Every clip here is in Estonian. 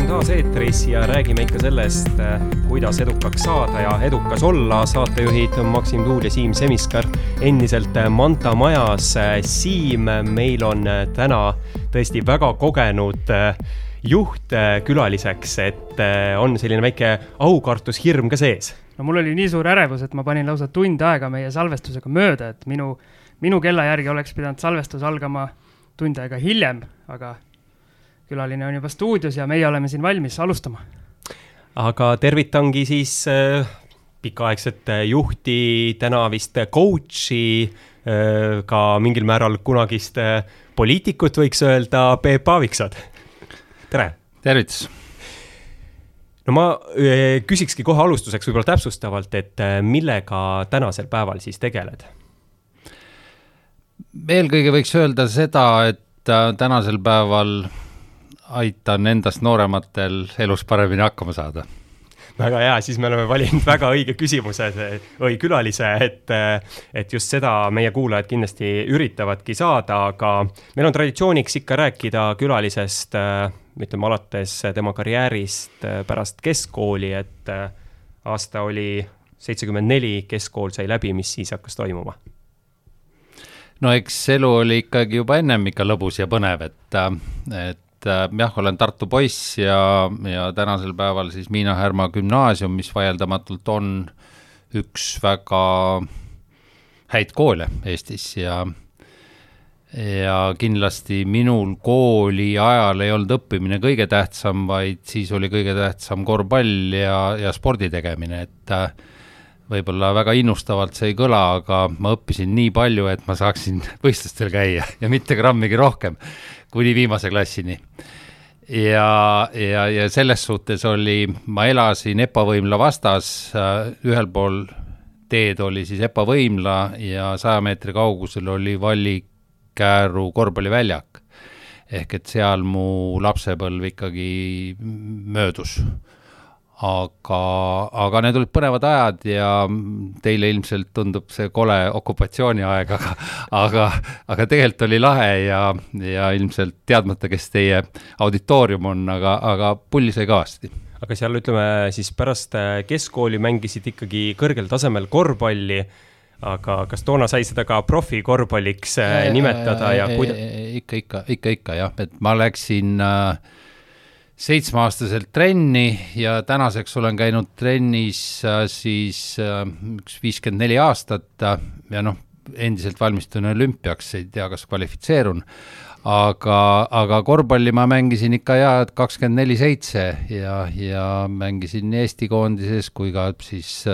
oleme taas eetris ja räägime ikka sellest, kuidas edukaks saada ja edukas olla. saatejuhid Maksim Tuul ja Siim Semiskar endiselt Manta majas. Siim, meil on täna tõesti väga kogenud juht külaliseks, et on selline väike aukartus, hirm ka sees. no mul oli nii suur ärevus, et ma panin lausa tund aega meie salvestusega mööda, et minu, minu kella järgi oleks pidanud salvestus algama tund aega hiljem, aga külaline on juba stuudios ja meie oleme siin valmis alustama. aga tervitangi siis äh, pikaaegset juhti, täna vist coach'i äh,, ka mingil määral kunagist äh, poliitikut, võiks öelda, Peep Aaviksoo. tere! tervitus! no ma äh, küsikski kohe alustuseks võib-olla täpsustavalt, et äh, millega tänasel päeval siis tegeled? eelkõige võiks öelda seda, et äh, tänasel päeval aitan endast noorematel elus paremini hakkama saada väga hea, siis me oleme valinud väga õige küsimuse või külalise, et, et just seda meie kuulajad kindlasti üritavadki saada, aga meil on traditsiooniks ikka rääkida külalisest, ütleme alates tema karjäärist pärast keskkooli, et aasta oli seitsekümmend neli, keskkool sai läbi, mis siis hakkas toimuma? no eks elu oli ikkagi juba ennem ikka lõbus ja põnev, et, et et äh, jah, olen Tartu poiss ja, ja tänasel päeval siis Miina Härma gümnaasium, mis vaieldamatult on üks väga häid koole Eestis ja ja kindlasti minul kooli ajal ei olnud õppimine kõige tähtsam, vaid siis oli kõige tähtsam korvpall ja, ja spordi tegemine, et äh, võib-olla väga innustavalt see ei kõla, aga ma õppisin nii palju, et ma saaksin võistlustel käia ja mitte grammigi rohkem kuni viimase klassini. ja, ja, ja selles suhtes oli, ma elasin EPA võimla vastas, äh, ühel pool teed oli siis EPA võimla ja saja meetri kaugusel oli Vallikääru korvpalliväljak. ehk et seal mu lapsepõlv ikkagi möödus aga, aga need olid põnevad ajad ja teile ilmselt tundub see kole okupatsiooniaeg, aga, aga, aga tegelikult oli lahe ja, ja ilmselt teadmata, kes teie auditoorium on, aga, aga pulli sai kõvasti aga seal ütleme siis pärast äh, keskkooli mängisid ikkagi kõrgel tasemel korvpalli, aga kas toona sai seda ka profikorvpalliks äh, nimetada ja kuida-? ikka, ikka, ikka, ikka jah, et ma läksin äh, seitsmeaastaselt trenni ja tänaseks olen käinud trennis äh, siis äh, üks viiskümmend neli aastat äh, ja noh, endiselt valmistun olümpiaks, ei tea, kas kvalifitseerun, aga, aga korvpalli ma mängisin ikka ja kakskümmend neli seitse ja, ja mängisin nii Eesti koondises kui ka siis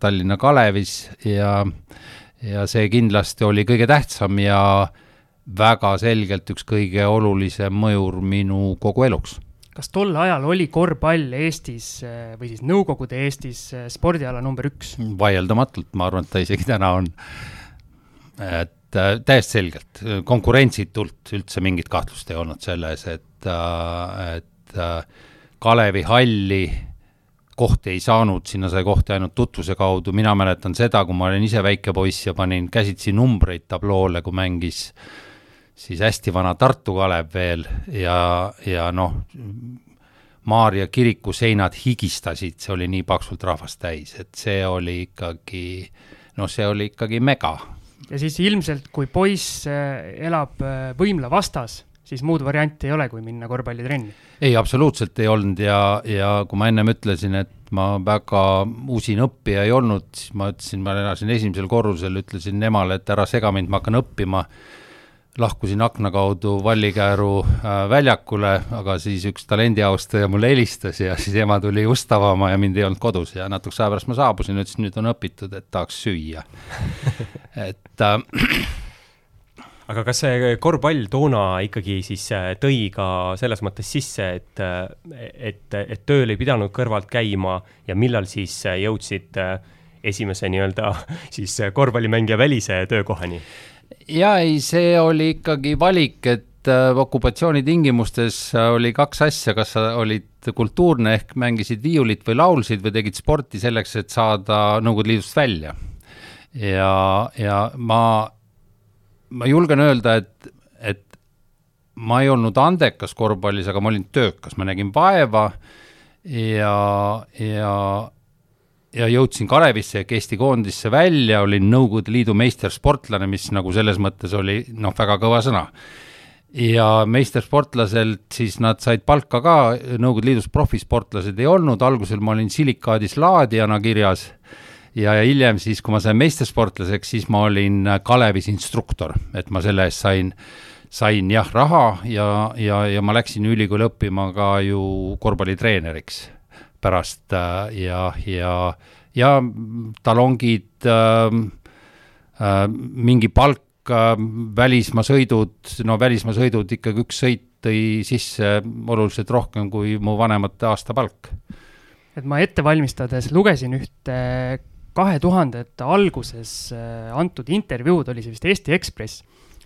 Tallinna Kalevis ja, ja see kindlasti oli kõige tähtsam ja äh, väga selgelt üks kõige olulisem mõjur minu kogu eluks. kas tol ajal oli korvpall Eestis või siis Nõukogude Eestis spordiala number üks? vaieldamatult, ma arvan, et ta isegi täna on. et äh, täiesti selgelt, konkurentsitult üldse mingit kahtlust ei olnud selles, et, äh, et äh, Kalevi halli kohti ei saanud, sinna sai kohti ainult tutvuse kaudu, mina mäletan seda, kui ma olin ise väike poiss ja panin käsitsi numbreid tabloole, kui mängis äh, siis hästi vana Tartu Kalev veel ja, ja noh, Maarja kiriku seinad higistasid, see oli nii paksult rahvast täis, et see oli ikkagi, noh, see oli ikkagi mega. ja siis ilmselt, kui poiss äh, elab äh, võimla vastas, siis muud varianti ei ole, kui minna korvpallitrenni? ei, absoluutselt ei olnud ja, ja kui ma ennem ütlesin, et ma väga usin õppija ei olnud, siis ma ütlesin, ma elasin esimesel korrusel, ütlesin emale, et ära sega mind, ma hakkan õppima lahkusin akna kaudu Vallikääru äh, väljakule, aga siis üks talendiaustaja mulle helistas ja siis ema tuli ust avama ja mind ei olnud kodus ja natukese aja pärast ma saabusin, ütlesin, nüüd on õpitud, et tahaks süüa et äh, aga kas see korvpall toona ikkagi siis äh, tõi ka selles mõttes sisse, et, äh, et, et tööl ei pidanud kõrvalt käima ja millal siis jõudsid esimese nii-öelda siis korvpallimängija välise töökohani? Ja ei, see oli ikkagi valik, et äh, okupatsiooni tingimustes äh, oli kaks asja, kas sa olid kultuurne ehk mängisid viiulit või laulsid või tegid sporti selleks, et saada Nõukogude Liidust välja. ja, ja ma, ma julgen öelda, et, et ma ei olnud andekas korvpallis, aga ma olin töökas, ma nägin vaeva ja, ja ja jõudsin Kalevisse ehk Eesti koondisse välja, olin Nõukogude Liidu meistersportlane, mis nagu selles mõttes oli noh, väga kõva sõna. ja meistersportlaselt siis nad said palka ka, Nõukogude Liidus profisportlased ei olnud, algusel ma olin silikaadis laadijana kirjas ja, ja hiljem siis, kui ma sain meistersportlaseks, siis ma olin Kalevis instruktor, et ma selle eest sain sain jah, raha ja, ja, ja ma läksin ülikooli õppima ka ju korvpallitreeneriks pärast äh, ja, ja, ja talongid äh,, äh, mingi palk äh,, välismaa sõidud, no välismaa sõidud ikkagi üks sõit tõi sisse oluliselt rohkem kui mu vanemate aastapalk. et ma ette valmistades lugesin ühte kahe tuhandete alguses äh, antud intervjuud, oli see vist Eesti Ekspress,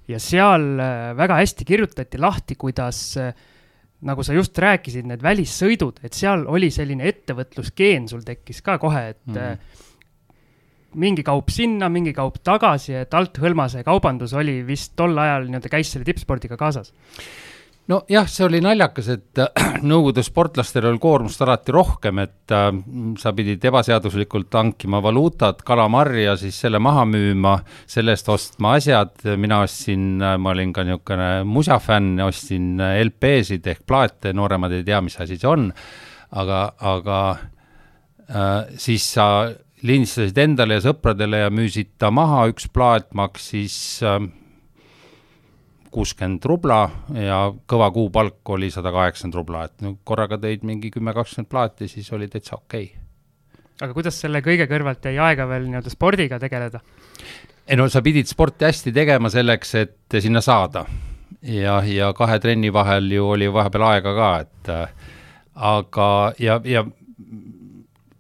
ja seal äh, väga hästi kirjutati lahti, kuidas äh, nagu sa just rääkisid, need välissõidud, et seal oli selline ettevõtlusgeen sul tekkis ka kohe, et mm. mingi kaup sinna, mingi kaup tagasi, et althõlmase kaubandus oli vist tol ajal nii-öelda käis selle tippspordiga kaasas nojah, see oli naljakas, et äh, Nõukogude sportlastel oli koormust alati rohkem, et äh, sa pidid ebaseaduslikult hankima valuutat, kalamarja, siis selle maha müüma, selle eest ostma asjad, mina ostsin, äh, ma olin ka niisugune musafänn, ostsin äh, LP-sid ehk plaate, nooremad ei tea, mis asi see on, aga, aga äh, siis sa lindistasid endale ja sõpradele ja müüsid ta maha, üks plaat maksis äh, kuuskümmend rubla ja kõva kuupalk oli sada kaheksakümmend rubla, et no korraga tõid mingi kümme, kakskümmend plaati, siis oli täitsa okei okay. aga kuidas selle kõige kõrvalt jäi aega veel nii-öelda spordiga tegeleda? ei no sa pidid sporti hästi tegema selleks, et sinna saada. ja, ja kahe trenni vahel ju oli vahepeal aega ka, et äh, aga, ja, ja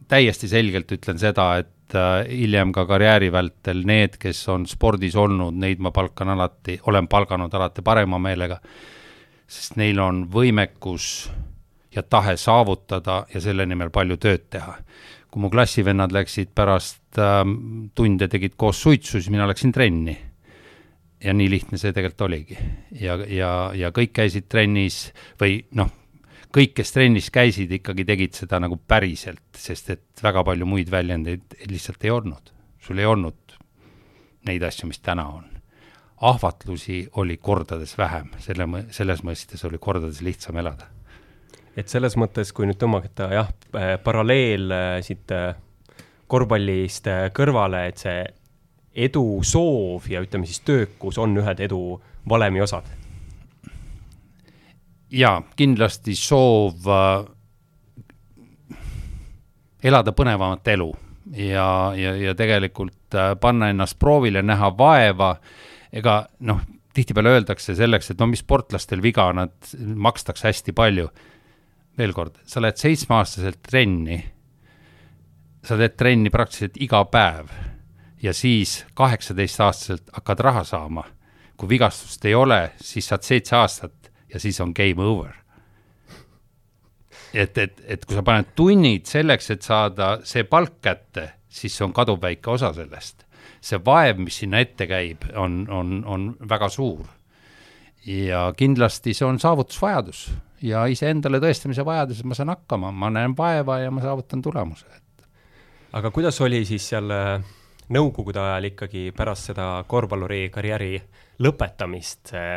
täiesti selgelt ütlen seda, et et äh, hiljem ka karjääri vältel need, kes on spordis olnud, neid ma palkan alati, olen palganud alati parema meelega, sest neil on võimekus ja tahe saavutada ja selle nimel palju tööd teha. kui mu klassivennad läksid pärast äh, tunde, tegid koos suitsu, siis mina läksin trenni. ja nii lihtne see tegelikult oligi. ja, ja, ja kõik käisid trennis või noh, kõik, kes trennis käisid, ikkagi tegid seda nagu päriselt, sest et väga palju muid väljendeid lihtsalt ei olnud. sul ei olnud neid asju, mis täna on. ahvatlusi oli kordades vähem, selle, selles mõistes oli kordades lihtsam elada. et selles mõttes, kui nüüd tõmmata jah, äh, paralleel äh, siit äh, korvpallist kõrvale, et see edu soov ja ütleme siis töökus on ühed edu valemi osad jaa, kindlasti soov äh, elada põnevamat elu ja, ja, ja tegelikult äh, panna ennast proovile, näha vaeva, ega noh, tihtipeale öeldakse selleks, et no mis sportlastel viga, nad makstakse hästi palju. veel kord, sa lähed seitsmeaastaselt trenni, sa teed trenni praktiliselt iga päev ja siis kaheksateistaastaselt hakkad raha saama. kui vigastust ei ole, siis saad seitse aastat ja siis on game over. et, et, et kui sa paned tunnid selleks, et saada see palk kätte, siis see on kaduvväike osa sellest. see vaev, mis sinna ette käib, on, on, on väga suur. ja kindlasti see on saavutusvajadus ja iseendale tõestamise vajadus, et ma saan hakkama, ma näen vaeva ja ma saavutan tulemuse, et. aga kuidas oli siis seal äh, nõukogude ajal ikkagi pärast seda korvpalluri karjääri lõpetamist see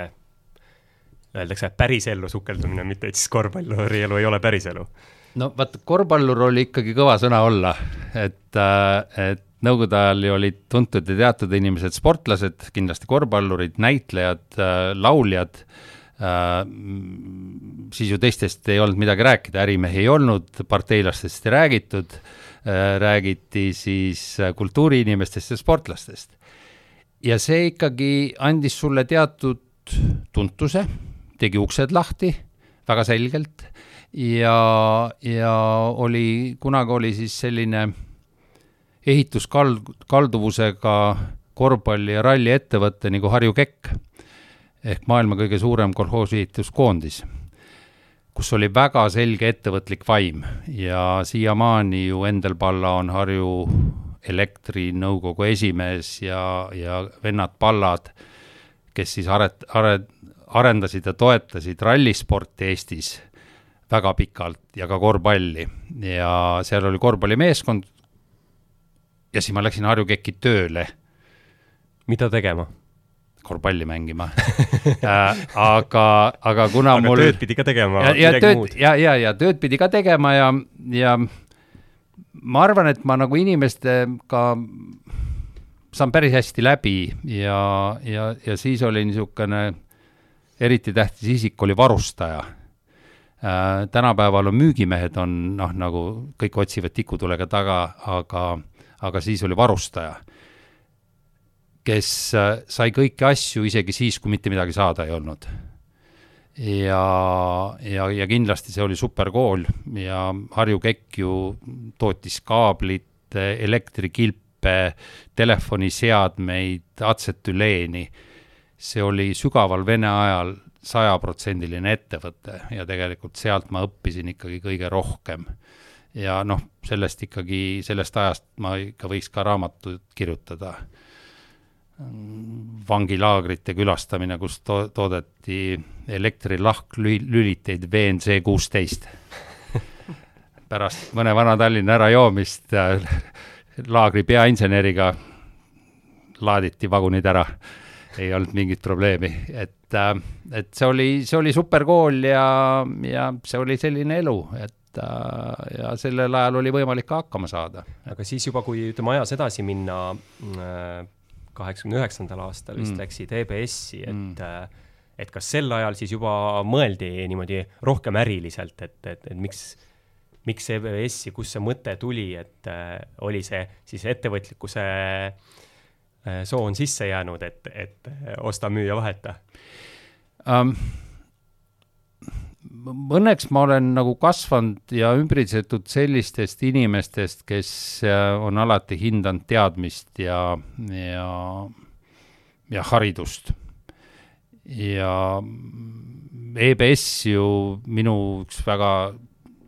öeldakse, pärisellu sukeldumine, mitte et siis korvpalluri elu ei ole päriselu. no vaata, korvpallur oli ikkagi kõva sõna olla, et, äh, et nõukogude ajal ju olid tuntud ja teatud inimesed sportlased, kindlasti korvpallurid, näitlejad, äh, lauljad Uh, siis ju teistest ei olnud midagi rääkida, ärimehi ei olnud, parteilastest ei räägitud räägiti siis kultuuriinimestest ja sportlastest. ja see ikkagi andis sulle teatud tuntuse tegi uksed lahti väga selgelt. Ja, ja oli, kunagi oli siis selline ehituskald-, kalduvusega korvpalli- ja ralliettevõte nagu Harju Kekk ehk maailma kõige suurem kolhoosihituskoondis, kus oli väga selge ettevõtlik vaim. Ja siiamaani ju Endel Palla on Harju elektrinõukogu esimees ja, ja vennad Pallad, kes siis aret-, aret-, arendasid ja toetasid rallisporti Eestis väga pikalt ja ka korvpalli ja seal oli korvpallimeeskond. ja siis ma läksin Harju Kekki tööle. mida tegema? korvpalli mängima äh, aga, aga kuna aga mul. tööd pidi ka tegema. ja, ja tööd ja, ja, ja tööd pidi ka tegema ja, ja ma arvan, et ma nagu inimestega saan päris hästi läbi ja, ja, ja siis oli niisugune eriti tähtis isik oli varustaja äh,. tänapäeval on müügimehed on noh, nagu kõik otsivad tikutulega taga, aga, aga siis oli varustaja, kes äh, sai kõiki asju isegi siis, kui mitte midagi saada ei olnud ja, ja, ja kindlasti see oli superkool ja Harju Kekk ju tootis kaablit, elektrikilpe, telefoniseadmeid, atsetüleeni. See oli sügaval Vene ajal sajaprotsendiline ettevõte ja tegelikult sealt ma õppisin ikkagi kõige rohkem. ja noh, sellest ikkagi, sellest ajast ma ikka võiks ka raamatut kirjutada. vangilaagrite külastamine, kus to-, toodeti elektrilahklüliteid WNC kuusteist. pärast mõne Vana-Tallinna ärajoomist laagri peainseneriga laaditi vagunid ära ei olnud mingit probleemi, et, äh, et see oli, see oli superkool ja, ja see oli selline elu, et äh, ja sellel ajal oli võimalik ka hakkama saada. aga siis juba, kui ütleme ajas edasi minna, äh, kaheksakümne üheksandal aastal vist mm. läksid EBS-i, et mm. et kas sel ajal siis juba mõeldi niimoodi rohkem äriliselt, et, et, et miks miks EBS-i, kust see mõte tuli, et oli see siis ettevõtlikkuse äh, Äh, soon sisse jäänud, et, et äh, osta, müüa, vaheta um,? Õnneks ma olen nagu kasvanud ja ümbritsetud sellistest inimestest, kes äh, on alati hindanud teadmist ja, ja, ja haridust. ja EBS ju minu üks väga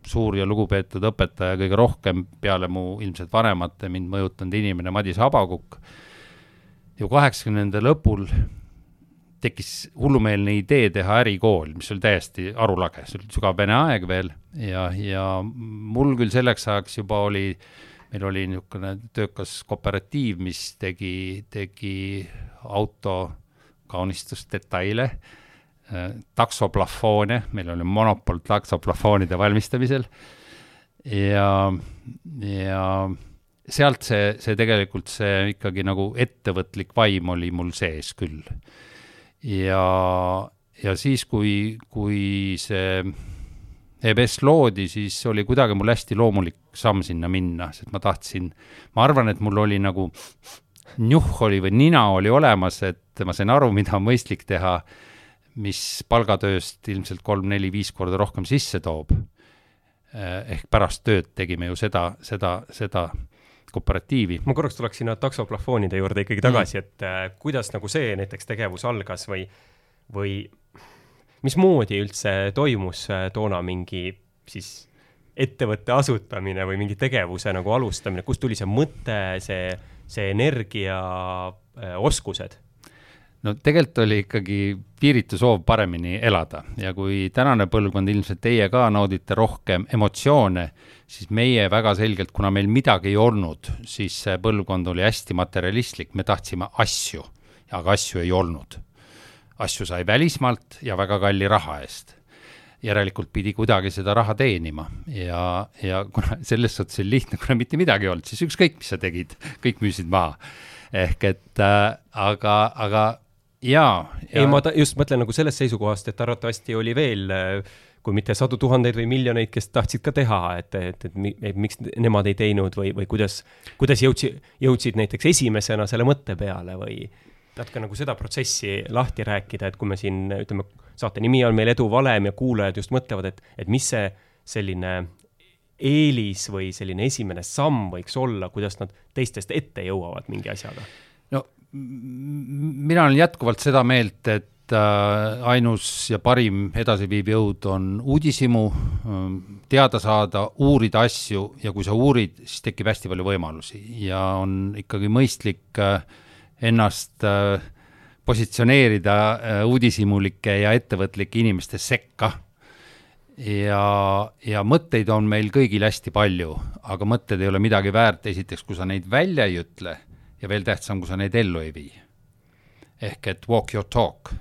suur ja lugupeetud õpetaja, kõige rohkem peale mu ilmselt vanemate mind mõjutanud inimene Madis Habakuk ju kaheksakümnendate lõpul tekkis hullumeelne idee teha ärikool, mis oli täiesti arulage, see oli sügav vene aeg veel. Ja, ja mul küll selleks ajaks juba oli, meil oli niisugune töökas kooperatiiv, mis tegi, tegi auto kaunistusdetaile äh,, taksoplafoone, meil oli monopol taksoplafoonide valmistamisel. Ja, ja sealt see, see tegelikult see ikkagi nagu ettevõtlik vaim oli mul sees küll. ja, ja siis, kui, kui see EBS loodi, siis oli kuidagi mul hästi loomulik samm sinna minna, sest ma tahtsin, ma arvan, et mul oli nagu njuh oli või nina oli olemas, et ma sain aru, mida on mõistlik teha, mis palgatööst ilmselt kolm-neli-viis korda rohkem sisse toob. ehk pärast tööd tegime ju seda, seda, seda kooperatiivi. ma korraks tuleks sinna taksoplafoonide juurde ikkagi tagasi mm., et äh, kuidas nagu see näiteks tegevus algas või, või mismoodi üldse toimus äh, toona mingi siis ettevõtte asutamine või mingi tegevuse nagu alustamine, kust tuli see mõte, see, see energia äh,, oskused? No tegelikult oli ikkagi piiritu soov paremini elada ja kui tänane põlvkond, ilmselt teie ka naudite rohkem emotsioone, siis meie väga selgelt, kuna meil midagi ei olnud, siis see põlvkond oli hästi materialistlik, me tahtsime asju, aga asju ei olnud. asju sai välismaalt ja väga kalli raha eest. järelikult pidi kuidagi seda raha teenima ja, ja kuna selles suhtes oli lihtne, kuna mitte midagi ei olnud, siis ükskõik, mis sa tegid, kõik müüsid maha. ehk et äh, aga, aga jaa ja.. ei, ma just mõtlen nagu sellest seisukohast, et arvatavasti oli veel kui mitte sadu tuhandeid või miljoneid, kes tahtsid ka teha, et, et, et, et, miks nemad ei teinud või, või kuidas, kuidas jõudsid, jõudsid näiteks esimesena selle mõtte peale või natuke nagu seda protsessi lahti rääkida, et kui me siin ütleme, saate nimi on meil Edu valem ja kuulajad just mõtlevad, et, et mis see selline eelis või selline esimene samm võiks olla, kuidas nad teistest ette jõuavad mingi asjaga? Mina olen jätkuvalt seda meelt, et äh, ainus ja parim edasiviiv jõud on uudishimu, ähm, teada saada, uurida asju ja kui sa uurid, siis tekib hästi palju võimalusi ja on ikkagi mõistlik äh, ennast äh, positsioneerida uudishimulike ja ettevõtlike inimeste sekka. ja, ja mõtteid on meil kõigil hästi palju, aga mõtted ei ole midagi väärt, esiteks, kui sa neid välja ei ütle ja veel tähtsam, kui sa neid ellu ei vii. ehk et walk your talk.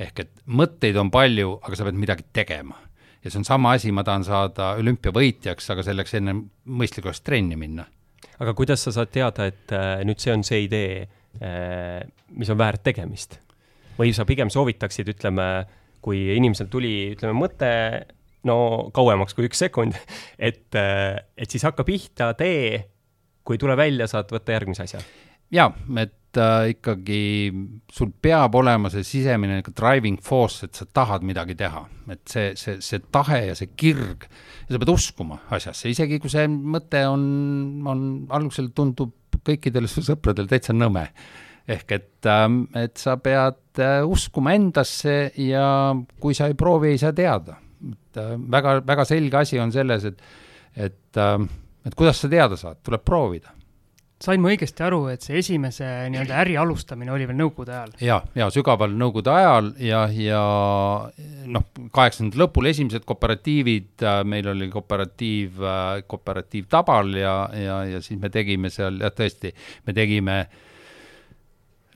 ehk et mõtteid on palju, aga sa pead midagi tegema. ja see on sama asi, ma tahan saada olümpiavõitjaks, aga selleks enne mõistlik oleks trenni minna. aga kuidas sa saad teada, et äh, nüüd see on see idee äh,, mis on väärt tegemist? või sa pigem soovitaksid, ütleme, kui inimesel tuli, ütleme, mõte no kauemaks kui üks sekund, et, äh, et siis hakka pihta, tee, kui ei tule välja, saad võtta järgmise asja jaa, et äh, ikkagi sul peab olema see sisemine nagu driving force, et sa tahad midagi teha, et see, see, see tahe ja see kirg sa pead uskuma asjasse, isegi kui see mõte on, on algusel tundub kõikidel su sõpradel täitsa nõme. ehk et ähm,, et sa pead äh, uskuma endasse ja kui sa ei proovi, ei saa teada. et äh, väga, väga selge asi on selles, et, et äh,, et kuidas sa teada saad, tuleb proovida sain ma õigesti aru, et see esimese nii-öelda äri alustamine oli veel Nõukogude ajal? ja, ja sügaval Nõukogude ajal ja, ja noh, kaheksakümnendate lõpul esimesed kooperatiivid, äh, meil oli kooperatiiv, äh, kooperatiiv Tabal ja, ja, ja siis me tegime seal, jah tõesti, me tegime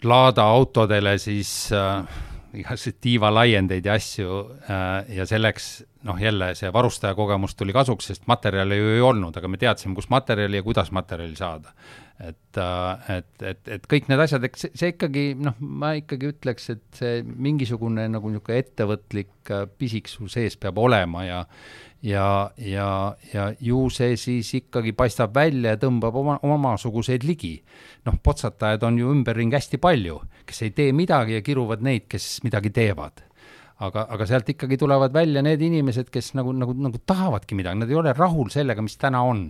Lada autodele siis äh, igasuguseid tiivalaiendeid ja asju äh, ja selleks noh, jälle see varustaja kogemus tuli kasuks, sest materjali ju ei olnud, aga me teadsime, kus materjali ja kuidas materjali saada et, äh, et, et, et kõik need asjad, eks see, ikkagi noh, ma ikkagi ütleks, et see mingisugune nagu niisugune ettevõtlik äh, pisik sul sees peab olema ja ja, ja, ja ju see siis ikkagi paistab välja ja tõmbab oma, omasuguseid ligi. noh, potsatajaid on ju ümberringi hästi palju, kes ei tee midagi ja kiruvad neid, kes midagi teevad aga, aga sealt ikkagi tulevad välja need inimesed, kes nagu, nagu, nagu tahavadki midagi, nad ei ole rahul sellega, mis täna on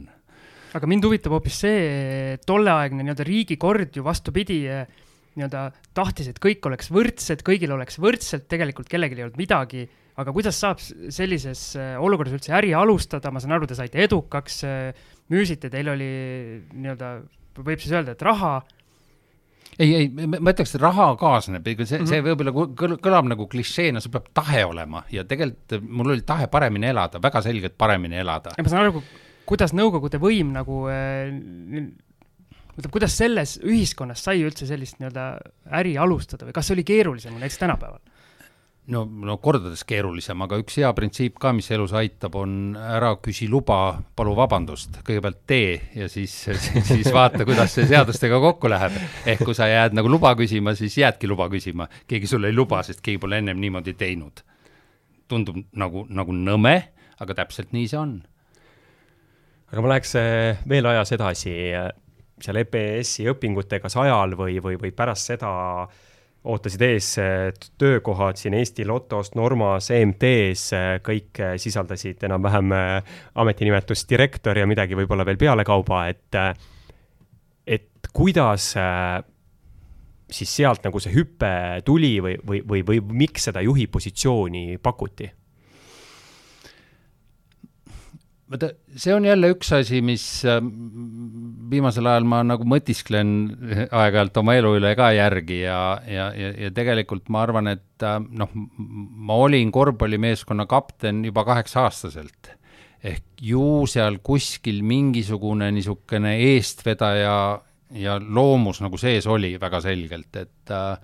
aga mind huvitab hoopis see tolleaegne nii-öelda riigikord ju vastupidi eh, nii-öelda tahtis, et kõik oleks võrdsed, kõigil oleks võrdselt, tegelikult kellelgi ei olnud midagi. aga kuidas saab sellises eh, olukorras üldse äri alustada, ma saan aru, te saite edukaks, eh, müüsite, teil oli nii-öelda, võib siis öelda, et raha ei, ei, ma ütleks, et raha kaasneb, see, see mm -hmm. võib-olla kõlab nagu klišeena, sul peab tahe olema ja tegelikult mul oli tahe paremini elada, väga selgelt paremini elada. ma saan aru, kuidas Nõukogude võim nagu ütleme, äh, kuidas selles ühiskonnas sai üldse sellist nii-öelda äri alustada või kas see oli keerulisem näiteks tänapäeval? no, no kordades keerulisem, aga üks hea printsiip ka, mis elus aitab, on ära küsi luba, palu vabandust, kõigepealt tee ja siis, siis vaata, kuidas see seadustega kokku läheb. ehk kui sa jääd nagu luba küsima, siis jäädki luba küsima, keegi sulle ei luba, sest keegi pole ennem niimoodi teinud. tundub nagu, nagu nõme, aga täpselt nii see on aga ma läheks eh, veel ajas edasi eh, seal EPS-i õpingutega sajal või, või, või pärast seda ootasid ees eh, töökohad siin Eesti Lotost, Normas, EMT-s, kõik sisaldasid enam-vähem ametinimetust direktor ja midagi võib-olla veel pealekauba, et, et kuidas siis sealt nagu see hüpe tuli või, või, või, või miks seda juhi positsiooni pakuti vaata, see on jälle üks asi, mis ähm, viimasel ajal ma nagu mõtisklen aeg-ajalt oma elu üle ka järgi ja, ja, ja, ja tegelikult ma arvan, et äh, noh, ma olin korvpallimeeskonna kapten juba kaheksa-aastaselt. ehk ju seal kuskil mingisugune niisugune eestvedaja ja loomus nagu sees oli väga selgelt, et äh,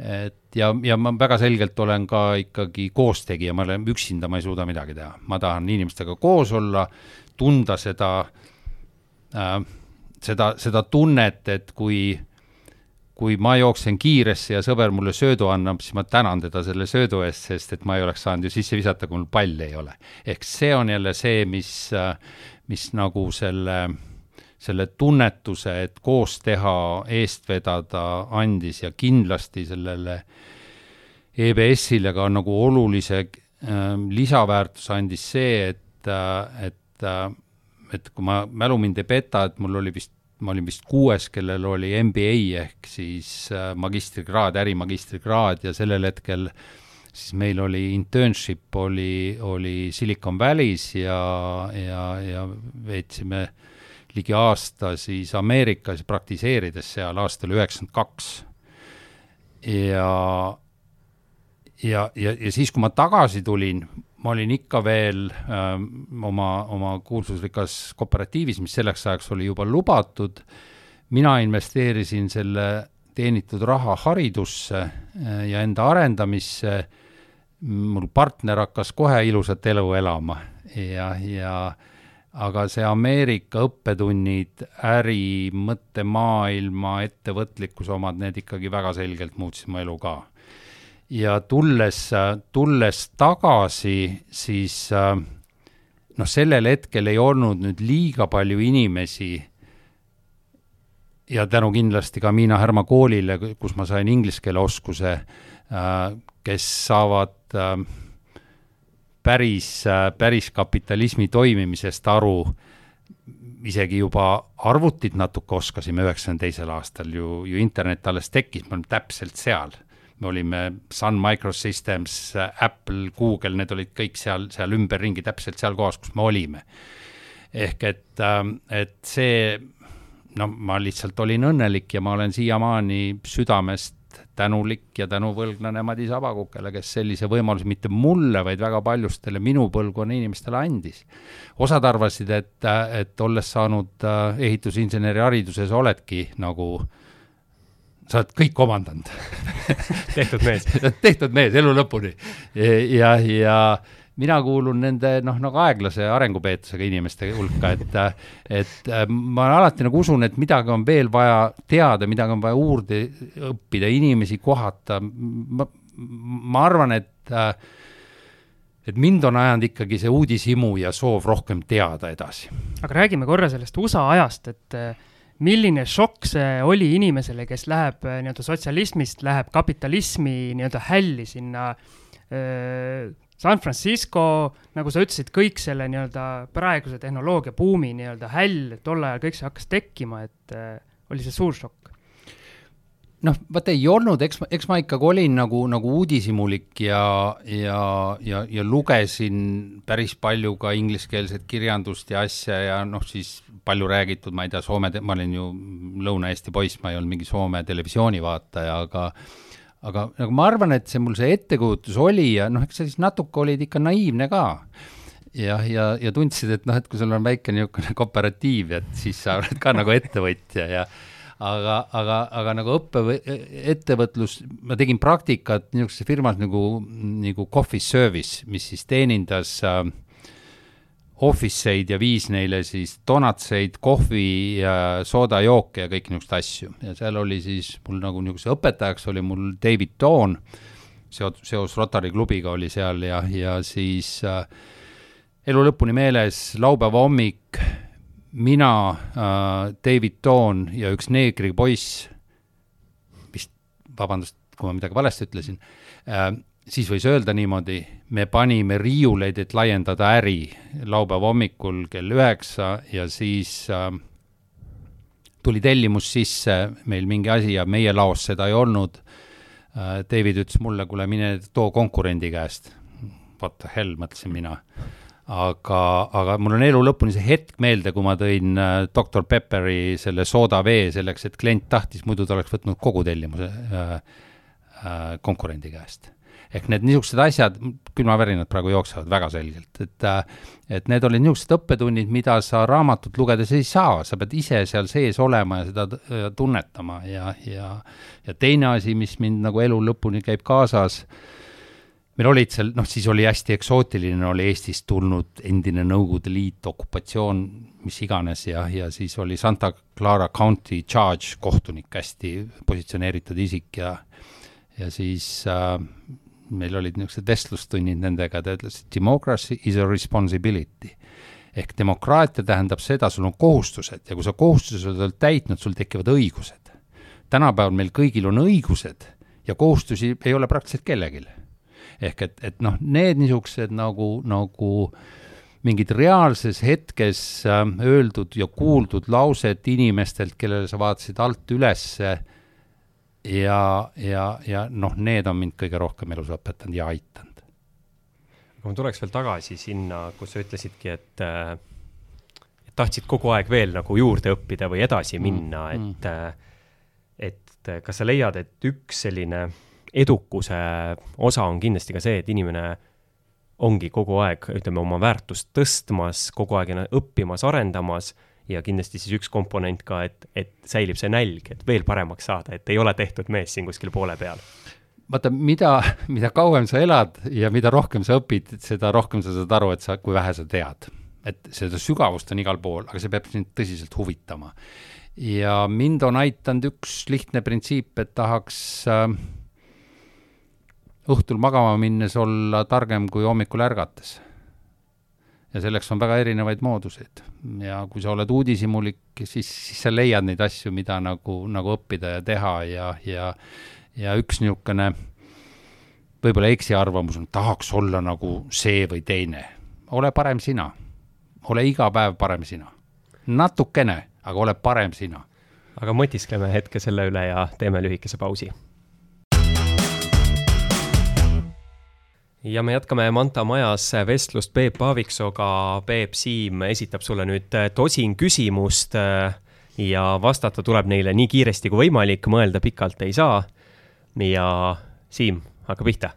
et ja, ja ma väga selgelt olen ka ikkagi koostegija, ma olen üksinda, ma ei suuda midagi teha, ma tahan inimestega koos olla, tunda seda äh,, seda, seda tunnet, et kui, kui ma jooksen kiiresse ja sõber mulle söödu annab, siis ma tänan teda selle söödu eest, sest et ma ei oleks saanud ju sisse visata, kui mul palli ei ole. ehk see on jälle see, mis, äh, mis nagu selle äh, selle tunnetuse, et koos teha, eest vedada, andis ja kindlasti sellele EBS-ile ka nagu olulise äh, lisaväärtuse andis see, et äh,, et äh,, et kui ma, mälu mind ei peta, et mul oli vist, ma olin vist kuues, kellel oli MBA ehk siis äh, magistrikraad, ärimagistrikraad ja sellel hetkel siis meil oli internship oli, oli Silicon Valley's ja, ja, ja veetsime äh, ligi aasta siis Ameerikas praktiseerides seal aastal üheksakümmend kaks. ja, ja, ja, ja siis, kui ma tagasi tulin, ma olin ikka veel äh, oma, oma kuulsusrikas kooperatiivis, mis selleks ajaks oli juba lubatud. mina investeerisin selle teenitud raha haridusse äh, ja enda arendamisse. mul partner hakkas kohe ilusat elu elama ja, ja aga see Ameerika õppetunnid, äri, mõttemaailma, ettevõtlikkuse omad, need ikkagi väga selgelt muutsid mu elu ka. Ja tulles, tulles tagasi, siis noh, sellel hetkel ei olnud nüüd liiga palju inimesi. Ja tänu kindlasti ka Miina Härma koolile, kus ma sain inglise keele oskuse, kes saavad äh, päris, päris kapitalismi toimimisest aru, isegi juba arvutit natuke oskasime üheksakümne teisel aastal ju, ju internet alles tekkis, me olime täpselt seal me olime Sun Microsystems, Apple, Google, need olid kõik seal, seal ümberringi, täpselt seal kohas, kus me olime. ehk et, ähm, et see, no ma lihtsalt olin õnnelik ja ma olen siiamaani südamest tänulik ja tänuvõlglane Madis Abakukele, kes sellise võimaluse mitte mulle, vaid väga paljustele minu põlvkonna inimestele andis. osad arvasid, et, et olles saanud äh, ehitusinseneri hariduse, sa oledki nagu sa oled kõik omandanud tehtud mees tehtud mees elu lõpuni. ja, ja mina kuulun nende noh, nagu aeglase arengupeetusega inimeste hulka, et, et ma alati nagu usun, et midagi on veel vaja teada, midagi on vaja juurde õppida, inimesi kohata. ma, ma arvan, et et mind on ajanud ikkagi see uudishimu ja soov rohkem teada edasi. aga räägime korra sellest USA ajast, et milline šokk see oli inimesele, kes läheb äh, nii-öelda sotsialismist, läheb kapitalismi nii-öelda hälli sinna äh, San Francisco, nagu sa ütlesid, kõik selle nii-öelda praeguse tehnoloogia buumi nii-öelda häll, tol ajal kõik see hakkas tekkima, et äh, oli see suur šokk? noh, vaata ei olnud, eks, eks ma ikkagi olin nagu, nagu uudishimulik ja, ja, ja, ja lugesin päris palju ka ingliskeelset kirjandust ja asja ja noh, siis palju räägitud, ma ei tea, Soome, ma olin ju Lõuna-Eesti poiss, ma ei olnud mingi Soome televisiooni vaataja, aga aga nagu ma arvan, et see mul see ettekujutus oli ja noh, eks sa siis natuke olid ikka naiivne ka. Jah, ja, ja, ja tundsid, et noh, et kui sul on väike niisugune kooperatiiv, et siis sa oled ka nagu ettevõtja ja aga, aga, aga nagu õppe, ettevõtlus, ma tegin praktikat niisuguses firmas nagu, nagu Coffee Service, mis siis teenindas äh, office eid ja viis neile siis donatseid, kohvi ja soodajooke ja kõiki niisuguseid asju. ja seal oli siis mul nagu niisuguse õpetajaks oli mul David Toon, seos, seos Rotary klubiga oli seal ja, ja siis äh, elu lõpuni meeles, laupäeva hommik mina äh,, David Toon ja üks neegripoiss, vist, vabandust, kui ma midagi valesti ütlesin äh,, siis võis öelda niimoodi, me panime riiuleid, et laiendada äri laupäeva hommikul kell üheksa ja siis äh, tuli tellimus sisse, meil mingi asi ja meie laos seda ei olnud äh,. David ütles mulle, kuule, mine too konkurendi käest. What the hell, mõtlesin mina aga, aga mul on elu lõpuni see hetk meelde, kui ma tõin äh, Dr Pepperi selle soodavee selleks, et klient tahtis, muidu ta oleks võtnud kogu tellimuse äh, äh, konkurendi käest. Ehk need niisugused asjad, külmavärinad praegu jooksevad väga selgelt, et äh, et need olid niisugused õppetunnid, mida sa raamatut lugedes ei saa, sa pead ise seal sees olema ja seda äh, tunnetama. Ja, ja ja teine asi, mis mind nagu elu lõpuni käib kaasas meil olid seal, noh, siis oli hästi eksootiline, oli Eestist tulnud endine Nõukogude Liit, okupatsioon, mis iganes ja, ja siis oli Santa Clara County Judge, kohtunik, hästi positsioneeritud isik ja ja siis äh, meil olid niisugused vestlustunnid nendega, ta ütles, et democracy is a responsibility. ehk demokraatia tähendab seda, sul on kohustused ja kui sa kohustused oled täitnud, sul tekivad õigused. tänapäeval meil kõigil on õigused ja kohustusi ei ole praktiliselt kellelgi ehk et, et noh, need niisugused nagu, nagu mingid reaalses hetkes äh, öeldud ja kuuldud laused inimestelt, kellele sa vaatasid alt ülesse ja, ja, ja noh, need on mind kõige rohkem elus õpetanud ja aitanud. aga ma tuleks veel tagasi sinna, kus sa ütlesidki, et äh, tahtsid kogu aeg veel nagu juurde õppida või edasi mm, minna mm,, et mm et kas sa leiad, et üks selline edukuse osa on kindlasti ka see, et inimene ongi kogu aeg, ütleme, oma väärtust tõstmas, kogu aeg õppimas, arendamas ja kindlasti siis üks komponent ka, et, et säilib see nälg, et veel paremaks saada, et ei ole tehtud mees siin kuskil poole peal. vaata, mida, mida kauem sa elad ja mida rohkem sa õpid, seda rohkem sa saad aru, et sa, kui vähe sa tead. et seda sügavust on igal pool, aga see peab sind tõsiselt huvitama. ja mind on aidanud üks lihtne printsiip, et tahaks äh, õhtul magama minnes olla targem kui hommikul ärgates. Ja selleks on väga erinevaid mooduseid ja kui sa oled uudishimulik, siis, siis sa leiad neid asju, mida nagu, nagu õppida ja teha ja, ja ja üks niisugune võib-olla eksiarvamus on, tahaks olla nagu see või teine. ole parem sina. ole iga päev parem sina. natukene, aga ole parem sina. aga mõtiskleme hetke selle üle ja teeme lühikese pausi ja me jätkame Manta majas vestlust Peep Aaviksooga. Peep, Siim esitab sulle nüüd äh, tosin küsimust äh, ja vastata tuleb neile nii kiiresti kui võimalik, mõelda pikalt ei saa. ja Siim, hakka pihta.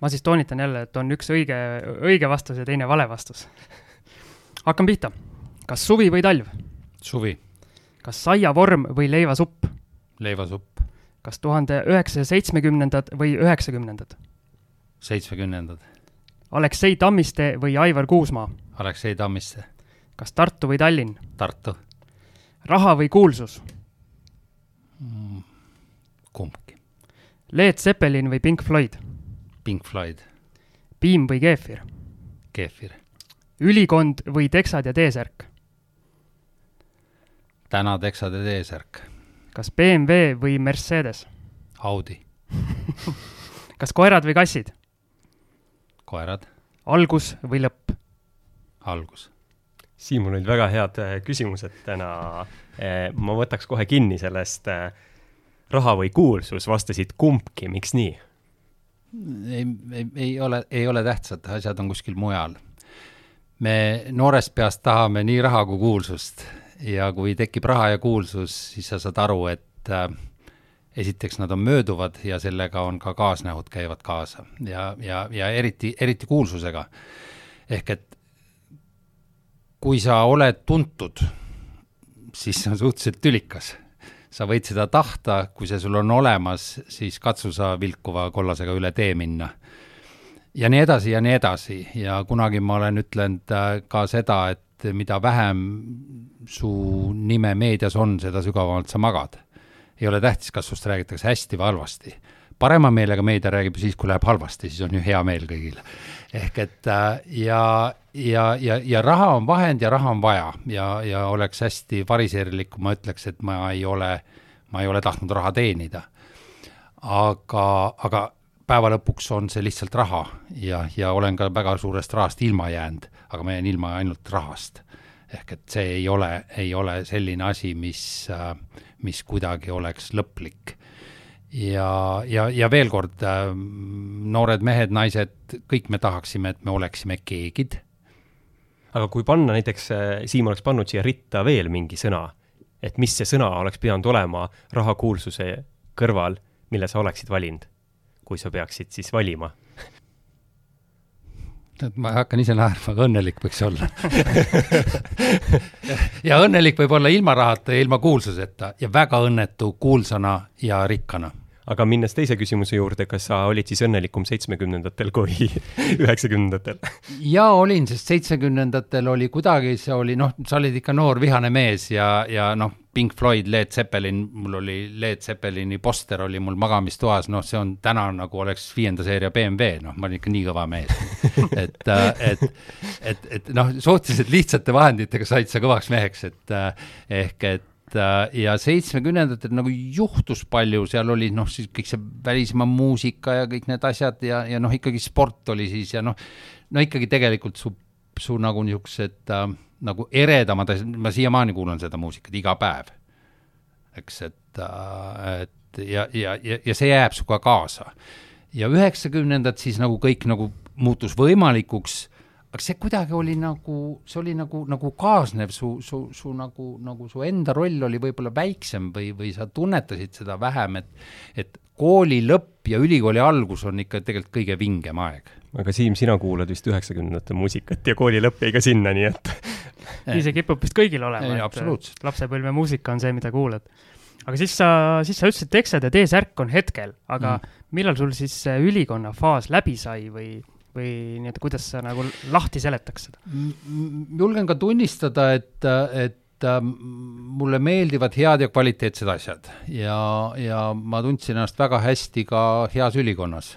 ma siis toonitan jälle, et on üks õige, õige vastus ja teine vale vastus. hakkan pihta. kas suvi või talv? suvi. kas saiavorm või leivasupp? leivasupp. kas tuhande üheksasaja seitsmekümnendad või üheksakümnendad? Seitsmekümnendad. Aleksei Tammiste või Aivar Kuusmaa? Aleksei Tammiste. kas Tartu või Tallinn? Tartu. raha või kuulsus mm,? kumbki. Led Zeppelin või Pink Floyd? Pink Floyd. piim või keefir? keefir. ülikond või teksad ja T-särk? täna teksad ja T-särk. kas BMW või Mercedes? Audi kas koerad või kassid? Koerad. algus või lõpp? algus. Siimul olid väga head äh, küsimused täna. Äh, ma võtaks kohe kinni sellest äh, raha või kuulsus, vastasid kumbki, miks nii? ei, ei, ei ole, ei ole tähtsad, asjad on kuskil mujal. me noorest peast tahame nii raha kui kuulsust ja kui tekib raha ja kuulsus, siis sa saad aru, et äh, esiteks nad on mööduvad ja sellega on ka kaasnähud käivad kaasa ja, ja, ja eriti, eriti kuulsusega. ehk et kui sa oled tuntud, siis see on suhteliselt tülikas. sa võid seda tahta, kui see sul on olemas, siis katsu sa vilkuva kollasega üle tee minna. ja nii edasi ja nii edasi ja kunagi ma olen ütlenud äh, ka seda, et mida vähem su nime meedias on, seda sügavamalt sa magad ei ole tähtis, kas sust räägitakse hästi või halvasti. parema meelega meedia räägib siis, kui läheb halvasti, siis on ju hea meel kõigile. ehk et äh, ja, ja, ja, ja raha on vahend ja raha on vaja ja, ja oleks hästi variserlik, kui ma ütleks, et ma ei ole, ma ei ole tahtnud raha teenida. aga, aga päeva lõpuks on see lihtsalt raha ja, ja olen ka väga suurest rahast ilma jäänud, aga ma jään ilma ainult rahast. ehk et see ei ole, ei ole selline asi, mis äh, mis kuidagi oleks lõplik. ja, ja, ja veel kord, äh, noored mehed, naised, kõik me tahaksime, et me oleksime keegid. aga kui panna näiteks, äh, Siim oleks pannud siia ritta veel mingi sõna, et mis see sõna oleks pidanud olema rahakuulsuse kõrval, mille sa oleksid valinud, kui sa peaksid siis valima et ma hakkan ise naerma, aga õnnelik võiks olla. Ja õnnelik võib olla ilma rahata ja ilma kuulsuseta ja väga õnnetu kuulsana ja rikkana aga minnes teise küsimuse juurde, kas sa olid siis õnnelikum seitsmekümnendatel kui üheksakümnendatel? jaa, olin, sest seitsmekümnendatel oli kuidagi, see oli noh, sa olid ikka noor vihane mees ja, ja noh, Pink Floyd, Led Zeppelin, mul oli Led Zeppelini poster oli mul magamistoas, noh, see on täna nagu oleks viienda seeria BMW, noh, ma olin ikka nii kõva mees. et, äh, et, et, et noh, suhteliselt lihtsate vahenditega said sa kõvaks meheks, et äh, ehk et Äh, ja seitsmekümnendatel nagu juhtus palju, seal oli noh, siis kõik see välismaa muusika ja kõik need asjad ja, ja noh, ikkagi sport oli siis ja noh, no ikkagi tegelikult su, su nagu niisugused äh, nagu eredamad asjad, ma siiamaani kuulan seda muusikat iga päev. eks, et äh,, et ja, ja, ja, ja see jääb sinuga kaasa. ja üheksakümnendad siis nagu kõik nagu muutus võimalikuks aga see kuidagi oli nagu, see oli nagu, nagu kaasnev su, su, su nagu, nagu su enda roll oli võib-olla väiksem või, või sa tunnetasid seda vähem, et, et kooli lõpp ja ülikooli algus on ikka tegelikult kõige vingem aeg. aga Siim, sina kuulad vist üheksakümnendate muusikat ja kooli lõpp jäi ka sinna, nii et nii see kipub vist kõigil olema, et lapsepõlve muusika on see, mida kuulad. aga siis sa, siis sa ütlesid, et eksad ja T-särk on hetkel, aga mm. millal sul siis see ülikonna faas läbi sai või või nii-öelda, kuidas sa nagu lahti seletaks seda? julgen ka tunnistada, et, et äh, mulle meeldivad head ja kvaliteetsed asjad ja, ja ma tundsin ennast väga hästi ka heas ülikonnas.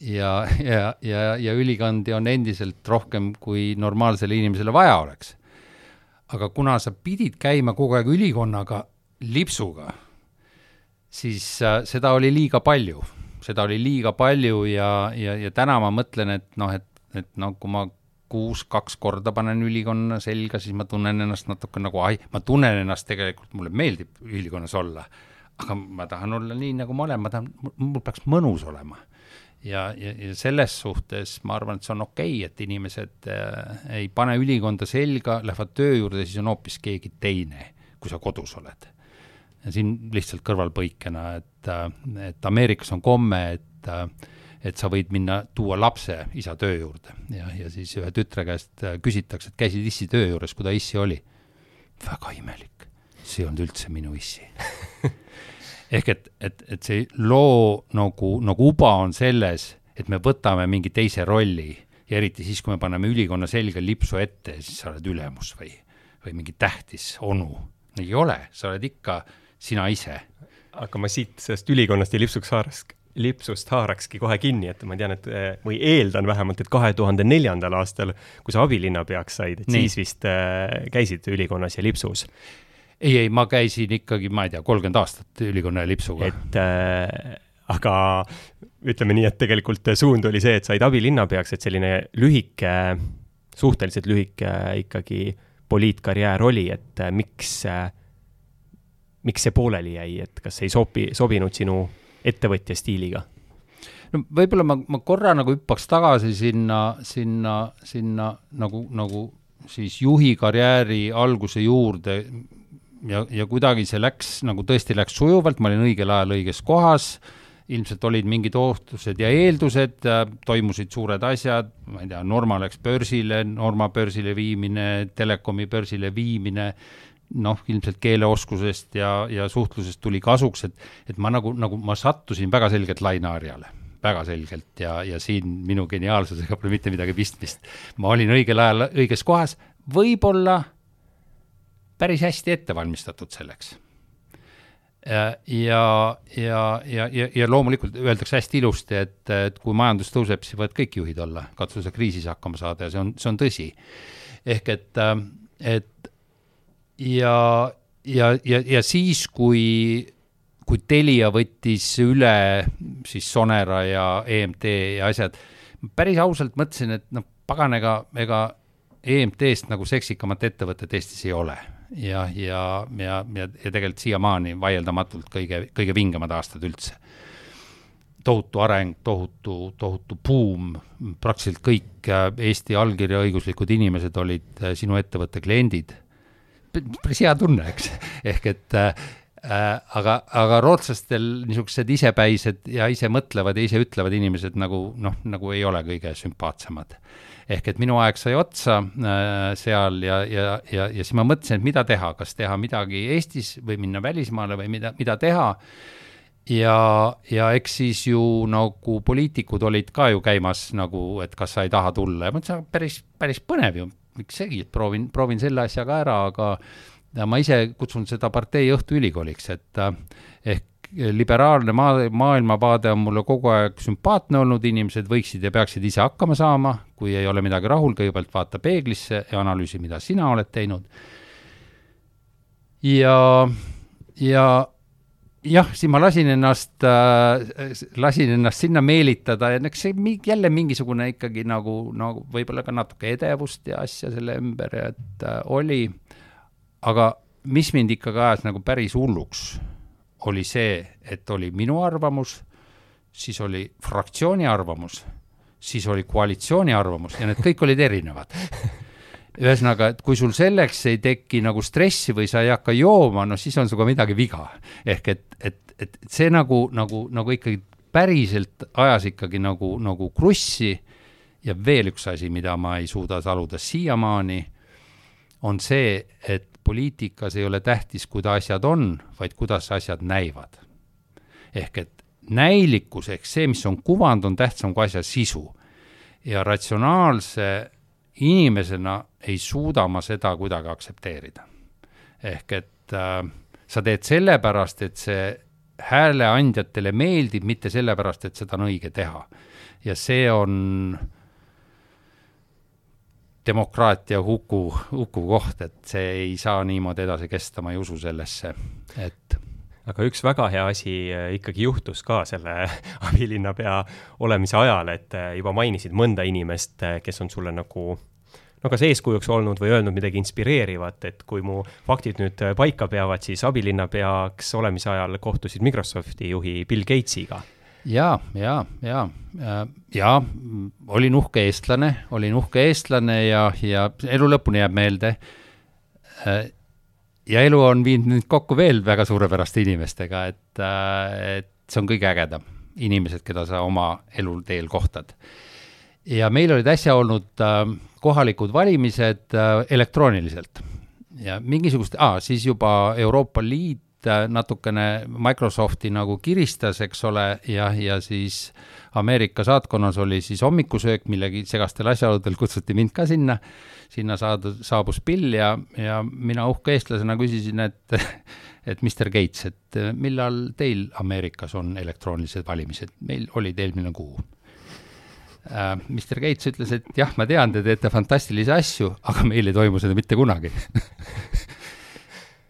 ja, ja, ja, ja ülikondi on endiselt rohkem, kui normaalsele inimesele vaja oleks. aga kuna sa pidid käima kogu aeg ülikonnaga lipsuga, siis äh, seda oli liiga palju seda oli liiga palju ja, ja, ja täna ma mõtlen, et noh, et, et no kui ma kuus kaks korda panen ülikonna selga, siis ma tunnen ennast natuke nagu, ai, ma tunnen ennast tegelikult, mulle meeldib ülikonnas olla, aga ma tahan olla nii, nagu ma olen, ma tahan, mul peaks mõnus olema. ja, ja, ja selles suhtes ma arvan, et see on okei okay,, et inimesed äh, ei pane ülikonda selga, lähevad töö juurde, siis on hoopis keegi teine, kui sa kodus oled siin lihtsalt kõrvalpõikena, et, et Ameerikas on komme, et, et sa võid minna, tuua lapse isa töö juurde. Ja, ja siis ühe tütre käest küsitakse, et käisid issi töö juures, kui ta issi oli. väga imelik, see ei olnud üldse minu issi. Ehk et, et, et see loo nagu, nagu uba on selles, et me võtame mingi teise rolli. Ja eriti siis, kui me paneme ülikonna selga lipsu ette, siis sa oled ülemus või, või mingi tähtis onu. ei ole, sa oled ikka sina ise. aga ma siit sellest ülikonnast ja lipsuks haarast, lipsust haarakski kohe kinni, et ma tean, et või eeldan vähemalt, et kahe tuhande neljandal aastal, kui sa abilinnapeaks said, et Nii. siis vist äh, käisid ülikonnas ja lipsus ei, ei, ma käisin ikkagi, ma ei tea, kolmkümmend aastat ülikonna ja lipsuga. et äh, aga ütleme nii, et tegelikult suund oli see, et said abilinnapeaks, et selline lühike, suhteliselt lühike ikkagi poliitkarjäär oli, et äh, miks äh, miks see pooleli jäi, et kas ei sobi, sobinud sinu ettevõtja stiiliga? no võib-olla ma, ma korra nagu hüppaks tagasi sinna, sinna, sinna nagu, nagu siis juhi karjääri alguse juurde. Ja, ja kuidagi see läks nagu tõesti läks sujuvalt, ma olin õigel ajal õiges kohas, ilmselt olid mingid ootused ja eeldused, toimusid suured asjad, ma ei tea, Norma läks börsile, Norma börsile viimine, Telekomi börsile viimine, noh, ilmselt keeleoskusest ja, ja suhtlusest tuli kasuks, et, et ma nagu, nagu ma sattusin väga selgelt laineharjale, väga selgelt ja, ja siin minu geniaalsusega pole mitte midagi pistmist. ma olin õigel ajal õiges kohas, võib-olla päris hästi ette valmistatud selleks. ja, ja, ja, ja, ja, ja loomulikult öeldakse hästi ilusti, et, et kui majandus tõuseb, siis võivad kõik juhid olla, katsu sa kriisis hakkama saada ja see on, see on tõsi. ehk et, et ja, ja, ja, ja siis, kui, kui Telia võttis üle siis Sonera ja EMT ja asjad, päris ausalt mõtlesin, et noh, pagan, ega, ega EMT-st nagu seksikamat ettevõtet Eestis ei ole. ja, ja, ja, ja, ja tegelikult siiamaani vaieldamatult kõige, kõige vingemad aastad üldse. tohutu areng, tohutu, tohutu buum, praktiliselt kõik Eesti allkirjaõiguslikud inimesed olid sinu ettevõtte kliendid päris hea tunne, eks, ehk et äh, aga, aga rootslastel niisugused isepäised ja ise mõtlevad ja ise ütlevad inimesed nagu noh, nagu ei ole kõige sümpaatsemad. ehk et minu aeg sai otsa äh, seal ja, ja, ja, ja siis ma mõtlesin, et mida teha, kas teha midagi Eestis või minna välismaale või mida, mida teha. Ja, ja eks siis ju nagu poliitikud olid ka ju käimas nagu, et kas sa ei taha tulla. Ja ma mõtlesin, päris, päris põnev ju, miks segi, et proovin, proovin selle asja ka ära, aga ma ise kutsun seda partei õhtuülikooliks, et äh, ehk liberaalne maa, maailmavaade on mulle kogu aeg sümpaatne olnud, inimesed võiksid ja peaksid ise hakkama saama, kui ei ole midagi rahul, kõigepealt vaata peeglisse ja analüüsi, mida sina oled teinud. ja, ja jah, siis ma lasin ennast äh,, lasin ennast sinna meelitada ja eks see jälle mingisugune ikkagi nagu, nagu võib-olla ka natuke edevust ja asja selle ümber, et äh, oli, aga mis mind ikkagi ajas nagu päris hulluks, oli see, et oli minu arvamus, siis oli fraktsiooni arvamus, siis oli koalitsiooni arvamus ja need kõik olid erinevad ühesõnaga, et kui sul selleks ei teki nagu stressi või sa ei hakka jooma, no siis on sinuga midagi viga. ehk et, et, et see nagu, nagu, nagu ikkagi päriselt ajas ikkagi nagu, nagu krussi ja veel üks asi, mida ma ei suuda taluda siiamaani, on see, et poliitikas ei ole tähtis, kuidas asjad on, vaid kuidas asjad näivad. ehk et näilikkus ehk see, mis on kuvand, on tähtsam kui asja sisu. ja ratsionaalse inimesena ei suuda ma seda kuidagi aktsepteerida. ehk et äh, sa teed sellepärast, et see hääleandjatele meeldib, mitte sellepärast, et seda on õige teha. ja see on demokraatia huku, huku koht, et see ei saa niimoodi edasi kesta, ma ei usu sellesse, et aga üks väga hea asi äh, ikkagi juhtus ka selle abilinnapea olemise ajal, et äh, juba mainisid mõnda inimest, äh, kes on sulle nagu no kas eeskujuks olnud või öelnud midagi inspireerivat, et kui mu faktid nüüd paika peavad, siis abilinnapeaks olemise ajal kohtusid Microsofti juhi Bill Gatesiga ja, ja, ja, ja olin uhke eestlane, olin uhke eestlane ja, ja elu lõpuni jääb meelde. Ja elu on viinud mind kokku veel väga suurepäraste inimestega, et, et see on kõige ägedam, inimesed, keda sa oma eluteel kohtad. ja meil olid äsja olnud äh, kohalikud valimised äh, elektrooniliselt ja mingisugust ah,, siis juba Euroopa Liit äh, natukene Microsofti nagu kiristas, eks ole, ja, ja siis Ameerika saatkonnas oli siis hommikusöök, millegi segastel asjaoludel kutsuti mind ka sinna, sinna saadud, saabus Bill ja, ja mina uhke eestlasena küsisin, et et Mr Gates, et millal teil Ameerikas on elektroonilised valimised, meil olid eelmine kuu äh,. Mr Gates ütles, et jah, ma tean, te teete fantastilisi asju, aga meil ei toimu seda mitte kunagi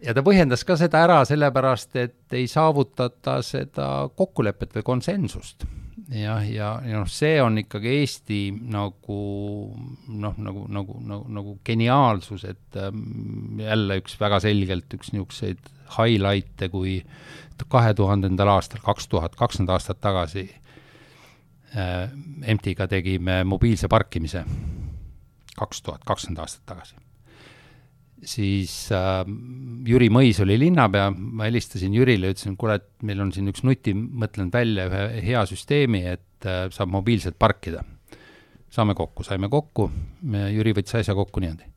ja ta põhjendas ka seda ära sellepärast, et ei saavutata seda kokkulepet või konsensust. jah, ja, ja noh, see on ikkagi Eesti nagu noh, nagu, nagu, nagu, nagu geniaalsus, et ähm, jälle üks väga selgelt üks niisuguseid highlight'e, kui kahe tuhandendal aastal, kaks tuhat, kakskümmend aastat tagasi Äh, MT-ga tegime mobiilse parkimise kaks tuhat kakskümmend aastat tagasi. Siis äh, Jüri Mõis oli linnapea, ma helistasin Jürile, ütlesin, kuule, et meil on siin üks nuti mõtlenud välja ühe hea süsteemi, et äh, saab mobiilselt parkida. saame kokku, saime kokku, Jüri võttis asja kokku niimoodi.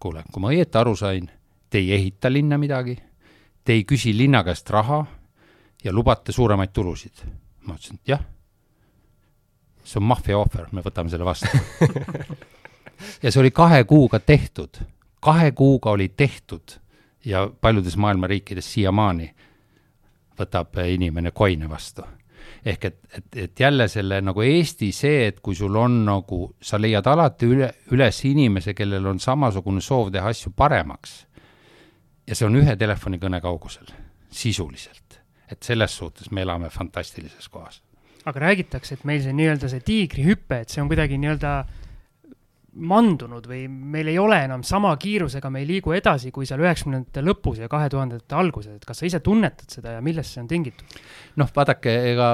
kuule, kui ma õieti aru sain, te ei ehita linna midagi, te ei küsi linna käest raha ja lubate suuremaid tulusid. ma ütlesin, et jah see on maffia ohver, me võtame selle vastu ja see oli kahe kuuga tehtud, kahe kuuga oli tehtud ja paljudes maailma riikides siiamaani võtab inimene koine vastu. ehk et, et, et jälle selle nagu Eesti see, et kui sul on nagu, sa leiad alati üle, üles inimese, kellel on samasugune soov teha asju paremaks. ja see on ühe telefonikõne kaugusel, sisuliselt. et selles suhtes me elame fantastilises kohas aga räägitakse, et meil see nii-öelda see tiigrihüpe, et see on kuidagi nii-öelda mandunud või meil ei ole enam sama kiirusega, me ei liigu edasi kui seal üheksakümnendate lõpus ja kahe tuhandete alguses, et kas sa ise tunnetad seda ja millest see on tingitud? noh, vaadake, ega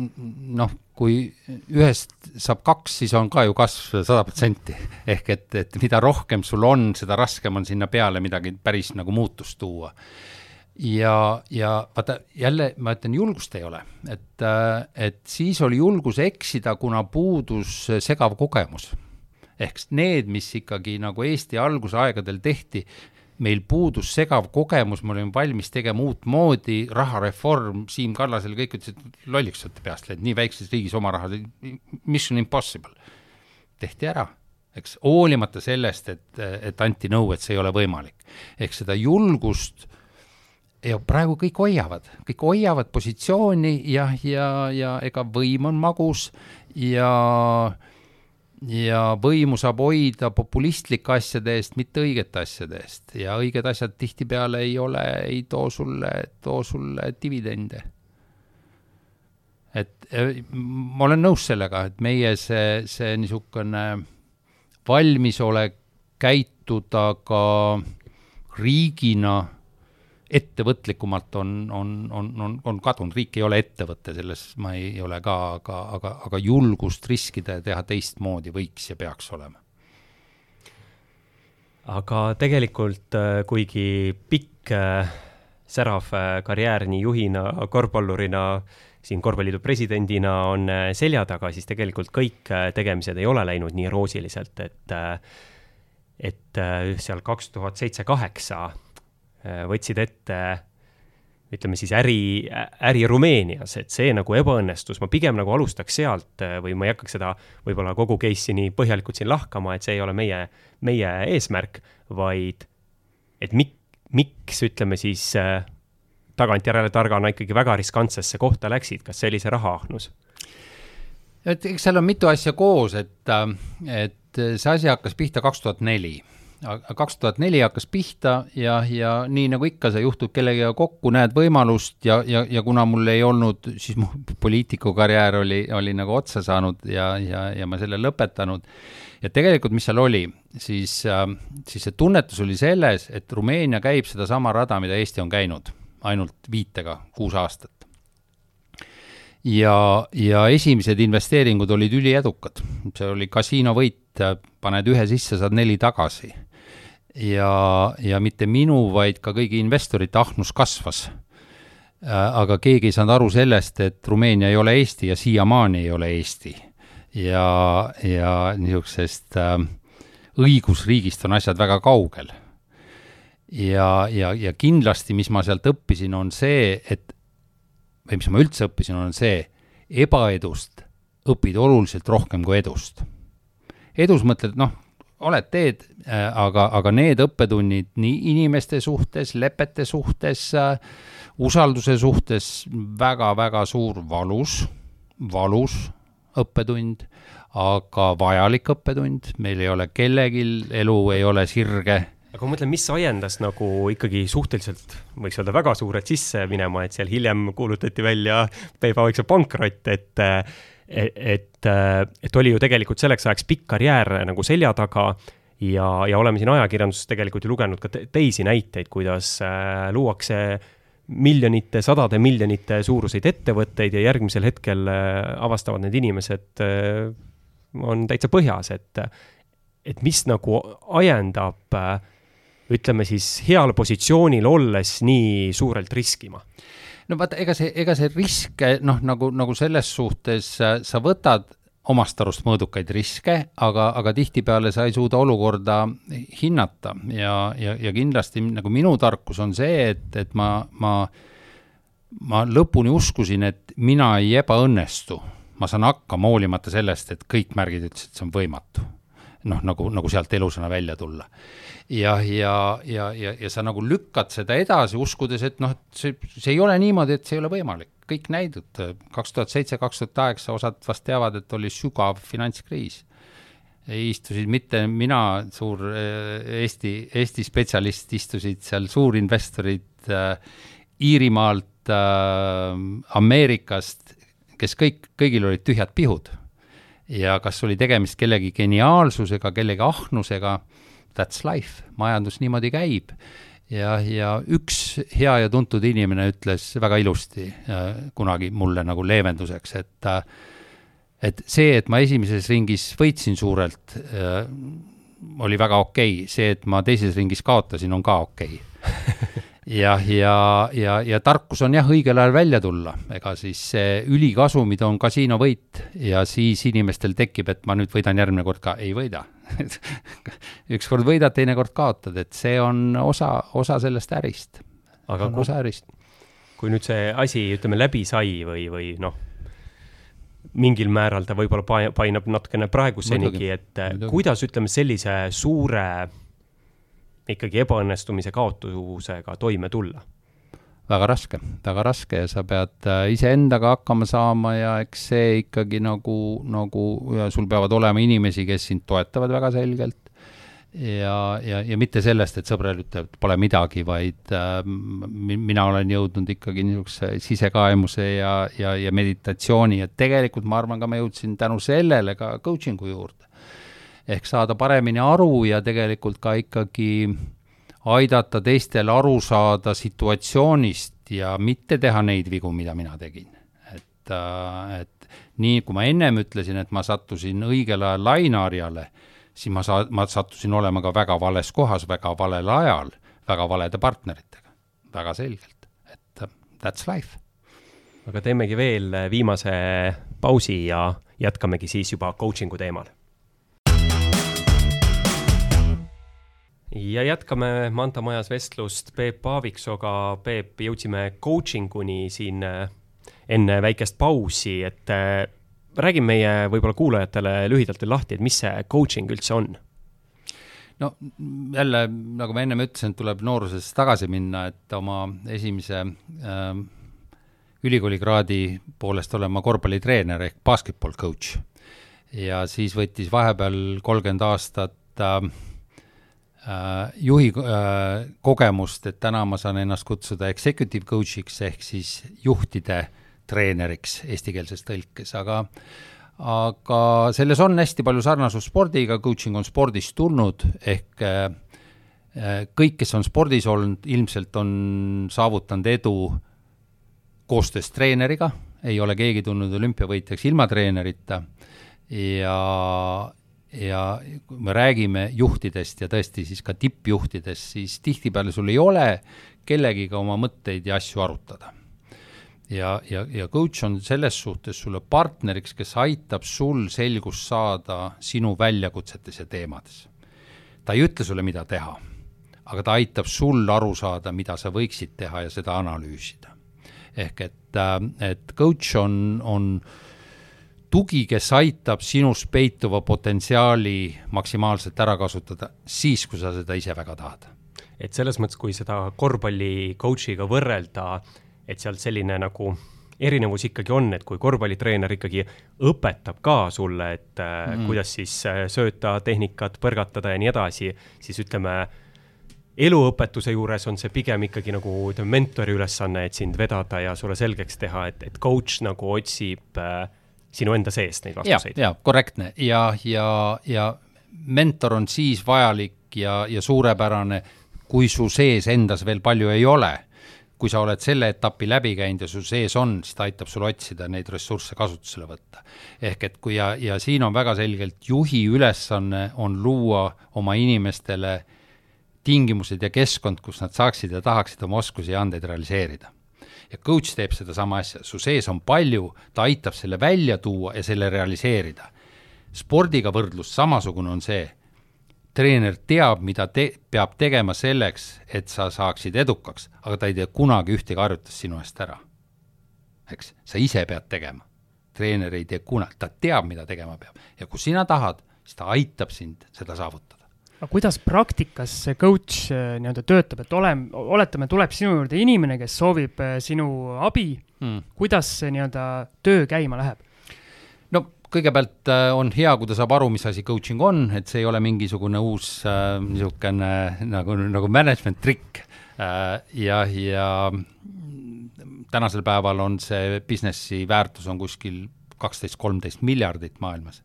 noh, kui ühest saab kaks, siis on ka ju kasv sada protsenti. ehk et, et mida rohkem sul on, seda raskem on sinna peale midagi päris nagu muutust tuua ja, ja vaata jälle ma ütlen, julgust ei ole, et, äh, et siis oli julgus eksida, kuna puudus segav kogemus. Ehk need, mis ikkagi nagu Eesti algusaegadel tehti, meil puudus segav kogemus, me olime valmis tegema uutmoodi, rahareform, Siim Kallasel kõik ütlesid, lolliks olete peast läinud, nii väikses riigis oma raha, mission impossible. tehti ära, eks, hoolimata sellest, et, et anti nõu, et see ei ole võimalik. ehk seda julgust ja praegu kõik hoiavad, kõik hoiavad positsiooni ja, ja, ja ega võim on magus ja, ja võimu saab hoida populistlike asjade eest, mitte õigete asjade eest ja õiged asjad tihtipeale ei ole, ei too sulle, too sulle dividende. et ma olen nõus sellega, et meie see, see niisugune valmisolek käituda ka riigina ettevõtlikumalt on, on, on, on, on kadunud, riik ei ole ettevõte, selles ma ei ole ka, aga, aga, aga julgust riskida ja teha teistmoodi võiks ja peaks olema. aga tegelikult äh, kuigi pikk äh, särav äh, karjäär nii juhina, korvpallurina, siin korvpalliliidu presidendina on selja taga, siis tegelikult kõik tegemised ei ole läinud nii roosiliselt, et et seal kaks tuhat seitse, kaheksa võtsid ette ütleme siis äri, äri Rumeenias, et see nagu ebaõnnestus, ma pigem nagu alustaks sealt äh, või ma ei hakkaks seda võib-olla kogu case'i nii põhjalikult siin lahkama, et see ei ole meie, meie eesmärk, vaid et mik-, miks, ütleme siis äh, tagantjärele targana ikkagi väga riskantsesse kohta läksid, kas see oli see rahaahnus? et eks seal on mitu asja koos, et, et see asi hakkas pihta kaks tuhat neli kaks tuhat neli hakkas pihta ja, ja nii nagu ikka, sa juhtud kellegagi kokku, näed võimalust ja, ja, ja kuna mul ei olnud, siis mu poliitikukarjäär oli, oli nagu otsa saanud ja, ja, ja ma selle lõpetanud. ja tegelikult, mis seal oli, siis äh,, siis see tunnetus oli selles, et Rumeenia käib sedasama rada, mida Eesti on käinud, ainult viitega kuus aastat. Ja, ja esimesed investeeringud olid üliedukad, see oli kasiinovõit, paned ühe sisse, saad neli tagasi ja, ja mitte minu, vaid ka kõigi investorite ahnus kasvas. Äh, aga keegi ei saanud aru sellest, et Rumeenia ei ole Eesti ja siiamaani ei ole Eesti. ja, ja niisugusest äh, õigusriigist on asjad väga kaugel. ja, ja, ja kindlasti, mis ma sealt õppisin, on see, et või mis ma üldse õppisin, on see, ebaedust õpid oluliselt rohkem kui edust. edus mõtled, noh, oled, teed, äh, aga, aga need õppetunnid nii inimeste suhtes, lepete suhtes, äh, usalduse suhtes väga-väga suur valus, valus õppetund, aga vajalik õppetund, meil ei ole kellelgi, elu ei ole sirge. Aga ma mõtlen, mis ajendas nagu ikkagi suhteliselt, võiks öelda väga suured sisse minema, et seal hiljem kuulutati välja PayPal Vaikse pankrot, et et, et, et oli ju tegelikult selleks ajaks pikk karjäär nagu selja taga ja, ja oleme siin ajakirjanduses tegelikult ju lugenud ka teisi näiteid, kuidas äh, luuakse miljonite, sadade miljonite suuruseid ettevõtteid ja järgmisel hetkel äh, avastavad need inimesed äh,, on täitsa põhjas, et, et mis nagu ajendab äh, ütleme siis heal positsioonil olles nii suurelt riskima no vaata, ega see, ega see risk noh, nagu, nagu selles suhtes sa võtad omast arust mõõdukaid riske, aga, aga tihtipeale sa ei suuda olukorda hinnata ja, ja, ja kindlasti nagu minu tarkus on see, et, et ma, ma, ma lõpuni uskusin, et mina ei ebaõnnestu. ma saan hakkama hoolimata sellest, et kõik märgid ütlesid, et see on võimatu. Noh, nagu, nagu sealt elusana välja tulla ja, ja, ja, ja, ja sa nagu lükkad seda edasi, uskudes, et noh, see, see ei ole niimoodi, et see ei ole võimalik. kõik näidud, kaks tuhat seitse, kaks tuhat kaheksa, osad vast teavad, et oli sügav finantskriis. istusid mitte mina, suur Eesti, Eesti spetsialist, istusid seal suurinvestorid äh, Iirimaalt äh,, Ameerikast, kes kõik, kõigil olid tühjad pihud. Ja kas oli tegemist kellegi geniaalsusega, kellegi ahnusega that's life, majandus niimoodi käib. ja, ja üks hea ja tuntud inimene ütles väga ilusti äh, kunagi mulle nagu leevenduseks, et äh, et see, et ma esimeses ringis võitsin suurelt äh,, oli väga okei okay., see, et ma teises ringis kaotasin, on ka okei okay. ja, ja, ja, ja tarkus on jah, õigel ajal välja tulla, ega siis ülikasumid on kasiinovõit ja siis inimestel tekib, et ma nüüd võidan järgmine kord ka, ei võida ükskord võidad, teinekord kaotad, et see on osa, osa sellest ärist. aga kui, osa ärist. kui nüüd see asi, ütleme, läbi sai või, või noh, mingil määral ta võib-olla painab natukene praegusenigi, et Muidugi. kuidas, ütleme, sellise suure ikkagi ebaõnnestumise kaotusega toime tulla väga raske, väga raske ja sa pead äh, iseendaga hakkama saama ja eks see ikkagi nagu, nagu ja sul peavad olema inimesi, kes sind toetavad väga selgelt. ja, ja, ja mitte sellest, et sõber ütleb, et pole midagi, vaid äh, mina olen jõudnud ikkagi niisuguse sisekaemuse ja, ja, ja meditatsiooni ja tegelikult ma arvan ka ma jõudsin tänu sellele ka coaching'u juurde. Ehk saada paremini aru ja tegelikult ka ikkagi aidata teistel aru saada situatsioonist ja mitte teha neid vigu, mida mina tegin. et, äh, et nii, kui ma ennem ütlesin, et ma sattusin õigel ajal laineharjale, siis ma saa-, ma sattusin olema ka väga vales kohas, väga valel ajal, väga valede partneritega, väga selgelt, et uh, that's life. aga teemegi veel viimase pausi ja jätkamegi siis juba coaching'u teemal ja jätkame Manta Majas vestlust Peep Aaviksooga. Peep, jõudsime coaching uni siin äh, enne väikest pausi, et äh, räägi meie võib-olla kuulajatele lühidalt veel lahti, et mis see coaching üldse on? no jälle, nagu ma ennem ütlesin, tuleb nooruses tagasi minna, et oma esimese äh, ülikoolikraadi poolest olen ma korvpallitreener ehk basketball coach. ja siis võttis vahepeal kolmkümmend aastat Äh, juhi äh, kogemust, et täna ma saan ennast kutsuda executive coach'iks ehk siis juhtide treeneriks eestikeelses tõlkes, aga aga selles on hästi palju sarnasust spordiga, coaching on spordist tulnud, ehk äh, kõik, kes on spordis olnud, ilmselt on saavutanud edu koostöös treeneriga, ei ole keegi tulnud olümpiavõitjaks ilma treenerita ja ja kui me räägime juhtidest ja tõesti siis ka tippjuhtidest, siis tihtipeale sul ei ole kellegiga oma mõtteid ja asju arutada. ja, ja, ja coach on selles suhtes sulle partneriks, kes aitab sul selgust saada sinu väljakutsetes ja teemades. ta ei ütle sulle, mida teha, aga ta aitab sul aru saada, mida sa võiksid teha ja seda analüüsida. ehk et, äh, et coach on, on äh, tugi, kes aitab sinus peituva potentsiaali maksimaalselt ära kasutada siis, kui sa seda ise väga tahad. et selles mõttes, kui seda korvpalli coach'iga võrrelda, et sealt selline nagu erinevus ikkagi on, et kui korvpallitreener ikkagi õpetab ka sulle, et mm. kuidas siis äh, sööta, tehnikat, põrgatada ja nii edasi, siis ütleme, eluõpetuse juures on see pigem ikkagi nagu ütleme, mentori ülesanne, et sind vedada ja sulle selgeks teha, et, et coach nagu otsib äh, sinu enda seest neid vastuseid. jaa, korrektne ja, ja, ja mentor on siis vajalik ja, ja suurepärane, kui su sees endas veel palju ei ole. kui sa oled selle etapi läbi käinud ja su sees on, siis ta aitab sul otsida neid ressursse kasutusele võtta. ehk et kui ja, ja siin on väga selgelt juhi ülesanne on luua oma inimestele tingimused ja keskkond, kus nad saaksid ja tahaksid oma oskusi ja andeid realiseerida ja coach teeb sedasama asja, su sees on palju, ta aitab selle välja tuua ja selle realiseerida. spordiga võrdlus samasugune on see, treener teab, mida te-, peab tegema selleks, et sa saaksid edukaks, aga ta ei tee kunagi ühtegi harjutust sinu eest ära. eks, sa ise pead tegema. treener ei tee kunagi, ta teab, mida tegema peab ja kui sina tahad, siis ta aitab sind seda saavutada aga kuidas praktikas see coach äh, nii-öelda töötab, et ole, oletame, tuleb sinu juurde inimene, kes soovib äh, sinu abi hmm., kuidas see nii-öelda töö käima läheb? no kõigepealt äh, on hea, kui ta saab aru, mis asi coaching on, et see ei ole mingisugune uus äh, niisugune nagu, nagu management trikk äh, ja, ja tänasel päeval on see businessi väärtus on kuskil kaksteist, kolmteist miljardit maailmas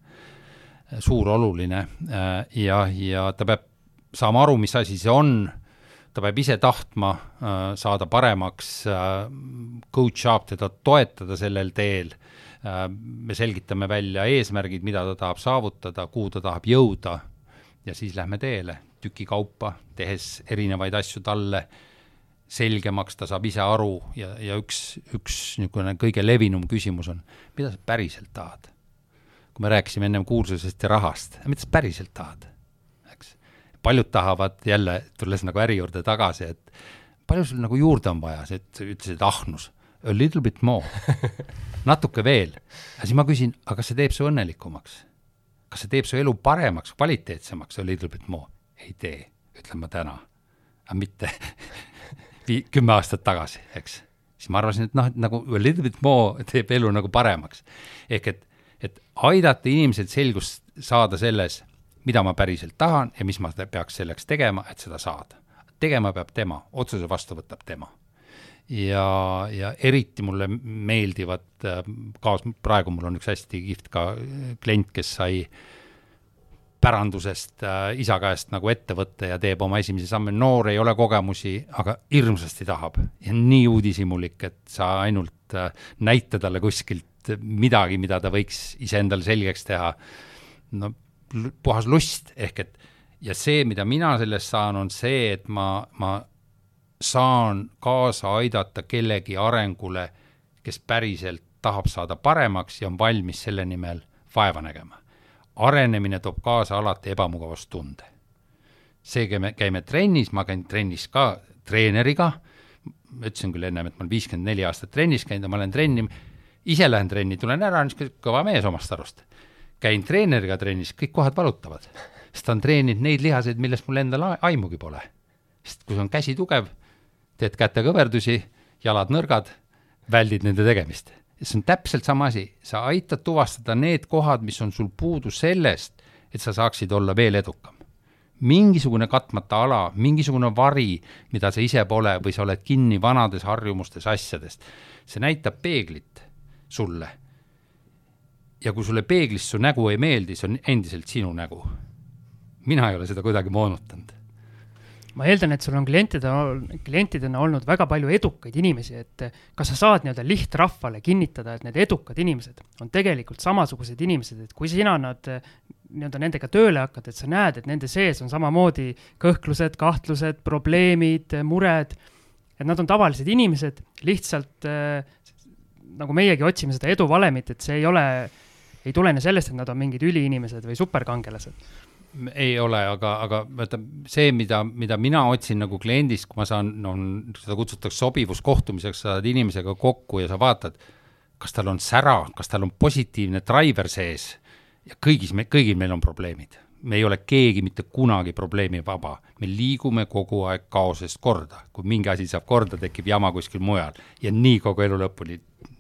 suur, oluline äh, ja, ja ta peab saama aru, mis asi see on, ta peab ise tahtma äh, saada paremaks, äh, coach saab teda toetada sellel teel, me selgitame välja eesmärgid, mida ta tahab saavutada, kuhu ta tahab jõuda. Ja siis lähme teele tükikaupa, tehes erinevaid asju talle. Selgemaks, ta saab ise aru ja, ja üks, üks niisugune kõige levinum küsimus on, mida sa päriselt tahad kui me rääkisime ennem kuulsusest ja rahast, mida sa päriselt tahad, eks. paljud tahavad jälle, tulles nagu äri juurde tagasi, et palju sul nagu juurde on vaja, sa ütlesid ahnus, a little bit more natuke veel. ja siis ma küsin, aga kas see teeb su õnnelikumaks? kas see teeb su elu paremaks, kvaliteetsemaks, a little bit more? ei tee, ütlen ma täna. aga mitte kümme aastat tagasi, eks. siis ma arvasin, et noh, et nagu a little bit more teeb elu nagu paremaks. ehk et et aidata inimesel selgust saada selles, mida ma päriselt tahan ja mis ma peaks selleks tegema, et seda saada. tegema peab tema, otsuse vastu võtab tema. ja, ja eriti mulle meeldivad kaas-, praegu mul on üks hästi kihvt ka klient, kes sai pärandusest äh, isa käest nagu ette võtta ja teeb oma esimese samme, noor ei ole kogemusi, aga hirmsasti tahab ja nii uudishimulik, et sa ainult äh, näita talle kuskilt midagi, mida ta võiks iseendale selgeks teha. no puhas lust, ehk et ja see, mida mina sellest saan, on see, et ma, ma saan kaasa aidata kellegi arengule, kes päriselt tahab saada paremaks ja on valmis selle nimel vaeva nägema arenemine toob kaasa alati ebamugavustunde. see, käime, käime trennis, ma käin trennis ka treeneriga, ma ütlesin küll ennem, et ma olen viiskümmend neli aastat trennis käinud ja ma olen trenni, ise lähen trenni, tulen ära, niisugune kõva mees omast arust. käin treeneriga trennis, kõik kohad valutavad, sest ta on treeninud neid lihaseid, millest mul endal aimugi pole. sest kui on käsi tugev, teed kätekõverdusi, jalad nõrgad, väldid nende tegemist see on täpselt sama asi, sa aitad tuvastada need kohad, mis on sul puudu sellest, et sa saaksid olla veel edukam. mingisugune katmata ala, mingisugune vari, mida sa ise pole või sa oled kinni vanades harjumustes, asjadest, see näitab peeglit sulle. ja kui sulle peeglis su nägu ei meeldi, see on endiselt sinu nägu. mina ei ole seda kuidagi moonutanud ma eeldan, et sul on klientide, klientidena olnud väga palju edukaid inimesi, et kas sa saad nii-öelda lihtrahvale kinnitada, et need edukad inimesed on tegelikult samasugused inimesed, et kui sina nad nii-öelda nendega tööle hakkad, et sa näed, et nende sees on samamoodi kõhklused, kahtlused, probleemid, mured, et nad on tavalised inimesed, lihtsalt äh, nagu meiegi otsime seda eduvalemit, et see ei ole, ei tulene sellest, et nad on mingid üliinimesed või superkangelased. Ei ole, aga, aga vaata see, mida, mida mina otsin nagu kliendist, kui ma saan, no seda kutsutakse sobivuskohtumiseks, sa saad inimesega kokku ja sa vaatad, kas tal on sära, kas tal on positiivne driver sees ja kõigis me, kõigil meil on probleemid. me ei ole keegi mitte kunagi probleemivaba, me liigume kogu aeg kaosest korda, kui mingi asi saab korda, tekib jama kuskil mujal ja nii kogu elu lõpuni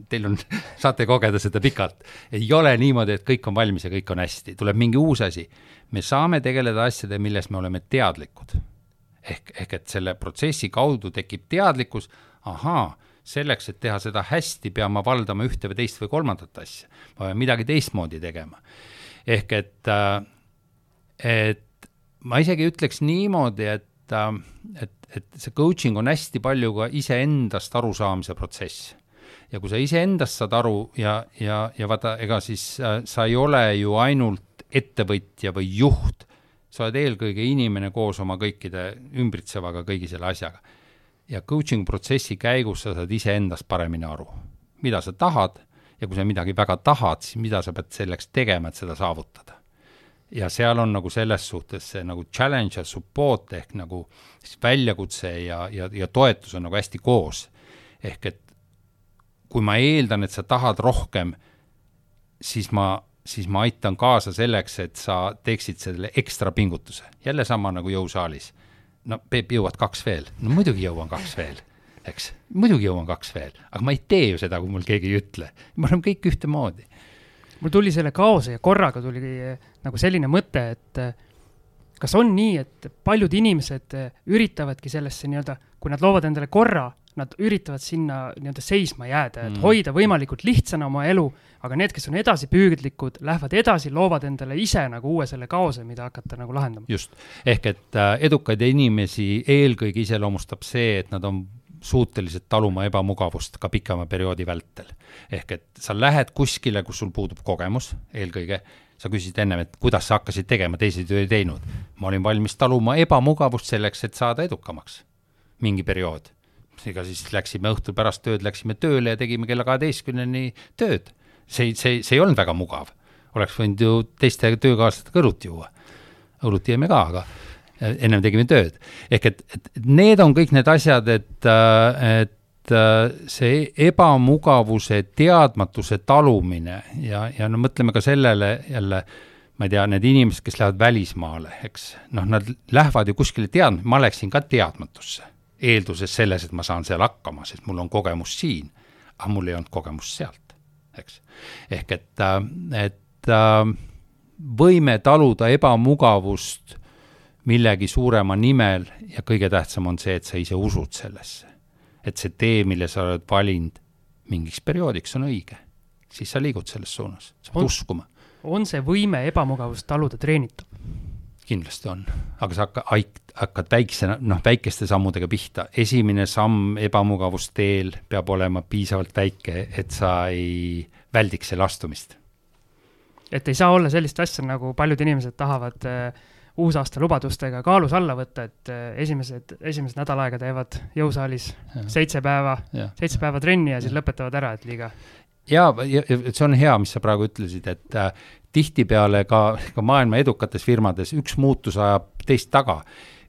teil on, saate kogeda seda pikalt. ei ole niimoodi, et kõik on valmis ja kõik on hästi, tuleb mingi uus asi. me saame tegeleda asjadega, milles me oleme teadlikud. ehk, ehk et selle protsessi kaudu tekib teadlikkus, ahaa, selleks, et teha seda hästi, pean ma valdama ühte või teist või kolmandat asja. ma pean midagi teistmoodi tegema. ehk et, äh, et ma isegi ütleks niimoodi, et, äh, et, et see coaching on hästi palju ka iseendast arusaamise protsess ja kui sa iseendast saad aru ja, ja, ja vaata, ega siis äh, sa ei ole ju ainult ettevõtja või juht, sa oled eelkõige inimene koos oma kõikide ümbritsevaga, kõigi selle asjaga. ja coaching protsessi käigus sa saad iseendast paremini aru, mida sa tahad ja kui sa midagi väga tahad, siis mida sa pead selleks tegema, et seda saavutada. ja seal on nagu selles suhtes see nagu challenge ja support ehk nagu siis väljakutse ja, ja, ja toetus on nagu hästi koos. ehk et kui ma eeldan, et sa tahad rohkem, siis ma, siis ma aitan kaasa selleks, et sa teeksid selle ekstra pingutuse. jälle sama nagu jõusaalis. no Peep, jõuad kaks veel? no muidugi jõuan kaks veel, eks, muidugi jõuan kaks veel, aga ma ei tee ju seda, kui mul keegi ei ütle. me oleme kõik ühtemoodi. mul tuli selle kaose ja korraga tuli eh, nagu selline mõte, et eh, kas on nii, et paljud inimesed eh, üritavadki sellesse nii-öelda, kui nad loovad endale korra, nad üritavad sinna nii-öelda seisma jääda, et mm. hoida võimalikult lihtsana oma elu, aga need, kes on edasipüüdlikud, lähevad edasi, loovad endale ise nagu uue selle kaose, mida hakata nagu lahendama. just, ehk et äh, edukaid inimesi eelkõige iseloomustab see, et nad on suutelised taluma ebamugavust ka pikema perioodi vältel. ehk et sa lähed kuskile, kus sul puudub kogemus eelkõige, sa küsisid ennem, et kuidas sa hakkasid tegema, teised ju ei teinud. ma olin valmis taluma ebamugavust selleks, et saada edukamaks mingi periood ega siis läksime õhtul pärast tööd, läksime tööle ja tegime kella kaheteistkümneni tööd. see, see, see ei olnud väga mugav. oleks võinud ju teiste töökaaslastega õlut juua. õlut jõime ka, aga ennem tegime tööd. ehk et, et need on kõik need asjad, et, et see ebamugavuse, teadmatuse talumine ja, ja no mõtleme ka sellele jälle, ma ei tea, need inimesed, kes lähevad välismaale, eks, noh, nad lähevad ju kuskile teadma, ma läksin ka teadmatusse eelduses selles, et ma saan seal hakkama, sest mul on kogemus siin, aga mul ei olnud kogemust sealt, eks. ehk et, äh, et äh, võime taluda ebamugavust millegi suurema nimel ja kõige tähtsam on see, et sa ise usud sellesse. et see tee, mille sa oled valinud mingiks perioodiks, on õige. siis sa liigud selles suunas, sa pead uskuma. on see võime ebamugavust taluda treenitav? kindlasti on, aga sa hakka, hakkad väikse, noh, väikeste sammudega pihta, esimene samm ebamugavusteel peab olema piisavalt väike, et sa ei väldiks selle astumist. et ei saa olla sellist asja, nagu paljud inimesed tahavad äh, uusaasta lubadustega kaalus alla võtta, et äh, esimesed, esimesed nädal aega teevad jõusaalis ja. seitse päeva, seitse päeva trenni ja siis ja. lõpetavad ära, et liiga. ja, ja see on hea, mis sa praegu ütlesid, et äh, tihtipeale ka, ka maailma edukates firmades üks muutus ajab teist taga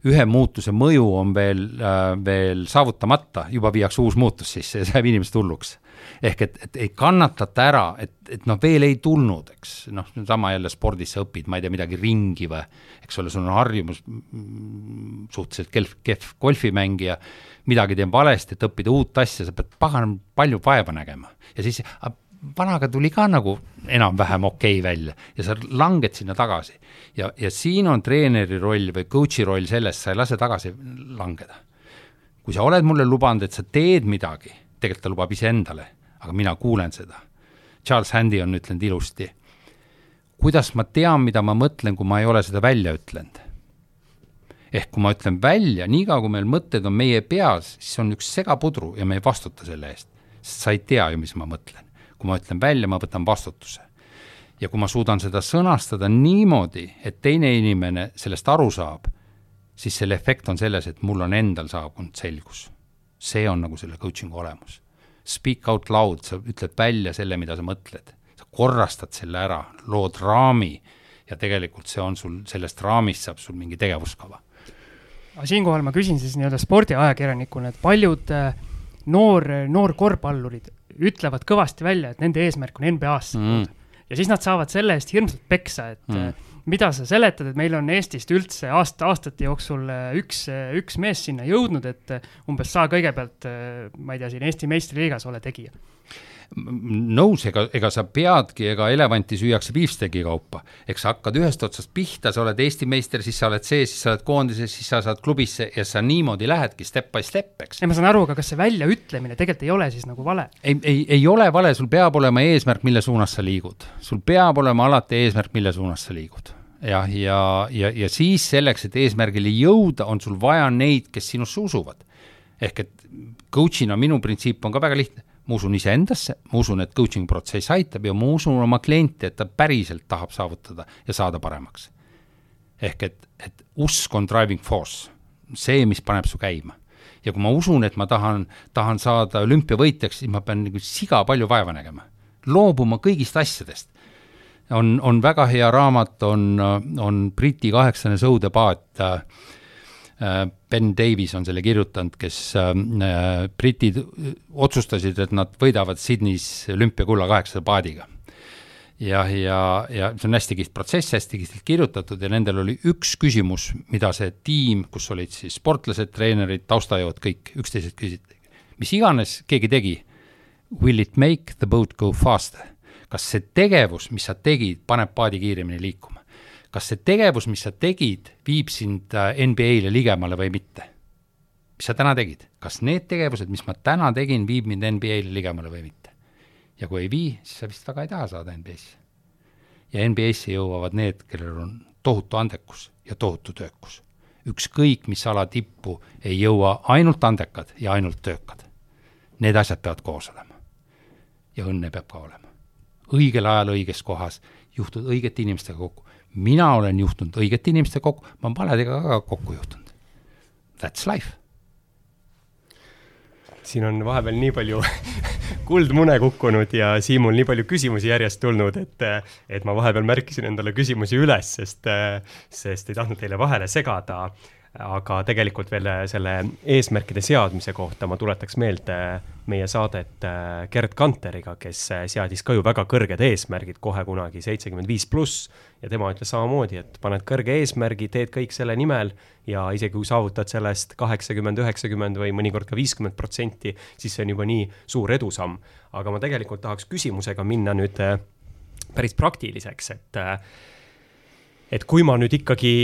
ühe muutuse mõju on veel äh,, veel saavutamata, juba viiakse uus muutus sisse ja see jääb inimest hulluks. ehk et, et ei kannatata ära, et, et noh, veel ei tulnud, eks, noh, sama jälle spordis sa õpid, ma ei tea, midagi ringi või eks ole, sul on harjumus suhteliselt kehv, kehv golfimängija, midagi teen valesti, et õppida uut asja, sa pead pagan palju vaeva nägema ja siis vanaga tuli ka nagu enam-vähem okei okay välja ja sa langed sinna tagasi. ja, ja siin on treeneri roll või coach'i roll selles, sa ei lase tagasi langeda. kui sa oled mulle lubanud, et sa teed midagi, tegelikult ta lubab iseendale, aga mina kuulen seda. Charles Handy on ütlenud ilusti, kuidas ma tean, mida ma mõtlen, kui ma ei ole seda välja ütlenud ehk kui ma ütlen välja, niikaua kui meil mõtted on meie peas, siis on üks segapudru ja me ei vastuta selle eest, sest sa ei tea ju, mis ma mõtlen kui ma ütlen välja, ma võtan vastutuse. ja kui ma suudan seda sõnastada niimoodi, et teine inimene sellest aru saab, siis selle efekt on selles, et mul on endal saabunud selgus. see on nagu selle coaching'u olemus. Speak out loud, sa ütled välja selle, mida sa mõtled. sa korrastad selle ära, lood raami ja tegelikult see on sul, sellest raamist saab sul mingi tegevuskava. aga siinkohal ma küsin siis nii-öelda spordiajakirjanikuna, et paljud äh, noor, noorkorvpallurid ütlevad kõvasti välja, et nende eesmärk on NBA-sse mm. ja siis nad saavad selle eest hirmsalt peksa, et mm. Äh, mida sa seletad, et meil on Eestist üldse aasta, aastate jooksul äh, üks, äh, üks mees sinna jõudnud, et umbes sa kõigepealt, ma ei tea, siin Eesti meistriliigas ole tegija nõus, ega, ega sa peadki, ega elevanti süüakse piifstegi kaupa. eks sa hakkad ühest otsast pihta, sa oled Eesti meister, siis sa oled see, siis sa oled koondises, siis sa saad klubisse ja sa niimoodi lähedki step by step, eks. ei, ma saan aru, aga kas see väljaütlemine tegelikult ei ole siis nagu vale? ei, ei, ei ole vale, sul peab olema eesmärk, mille suunas sa liigud. sul peab olema alati eesmärk, mille suunas sa liigud jah, ja, ja, ja, ja siis selleks, et eesmärgile jõuda, on sul vaja neid, kes sinusse usuvad. ehk et coach'ina minu printsiip on ka väga lihtne ma usun iseendasse, ma usun, et coaching protsess aitab ja ma usun oma klienti, et ta päriselt tahab saavutada ja saada paremaks. ehk et, et usk on driving force, see, mis paneb su käima. ja kui ma usun, et ma tahan, tahan saada olümpiavõitjaks, siis ma pean nagu siga palju vaeva nägema, loobuma kõigist asjadest. on, on väga hea raamat, on, on Briti kaheksane sõudepaat äh, ben Davis on selle kirjutanud, kes äh, britid otsustasid, et nad võidavad Sydneys olümpiakulla kaheksasada paadiga. ja, ja, ja see on hästi kihvt protsess, hästi kihvtilt kirjutatud ja nendel oli üks küsimus, mida see tiim, kus olid siis sportlased, treenerid, taustajõud, kõik üksteiselt küsisid, mis iganes keegi tegi, will it make the boat go faster? kas see tegevus, mis sa tegid, paneb paadi kiiremini liikuma? Kas see tegevus, mis sa tegid, viib sind äh, NBA-le ligemale või mitte? mis sa täna tegid, kas need tegevused, mis ma täna tegin, viib mind NBA-le ligemale või mitte? ja kui ei vii, siis sa vist väga ei taha saada NBA-sse. ja NBA-sse jõuavad need, kellel on tohutu andekus ja tohutu töökus. ükskõik, mis ala tippu ei jõua ainult andekad ja ainult töökad. Need asjad peavad koos olema. ja õnne peab ka olema. õigel ajal õiges kohas, juhtud õigete inimestega kokku mina olen juhtunud õigete inimestega kokku, ma olen valedega ka kokku juhtunud. That's life. siin on vahepeal nii palju kuldmune kukkunud ja Siimul nii palju küsimusi järjest tulnud, et, et ma vahepeal märkisin endale küsimusi üles, sest, sest ei tahtnud teile vahele segada aga tegelikult veel selle eesmärkide seadmise kohta ma tuletaks meelde meie saadet äh, Gerd Kanteriga, kes äh, seadis ka ju väga kõrged eesmärgid kohe kunagi, seitsekümmend viis pluss. ja tema ütles samamoodi, et paned kõrge eesmärgi, teed kõik selle nimel ja isegi kui saavutad sellest kaheksakümmend, üheksakümmend või mõnikord ka viiskümmend protsenti, siis see on juba nii suur edusamm. aga ma tegelikult tahaks küsimusega minna nüüd äh, päris praktiliseks, et et kui ma nüüd ikkagi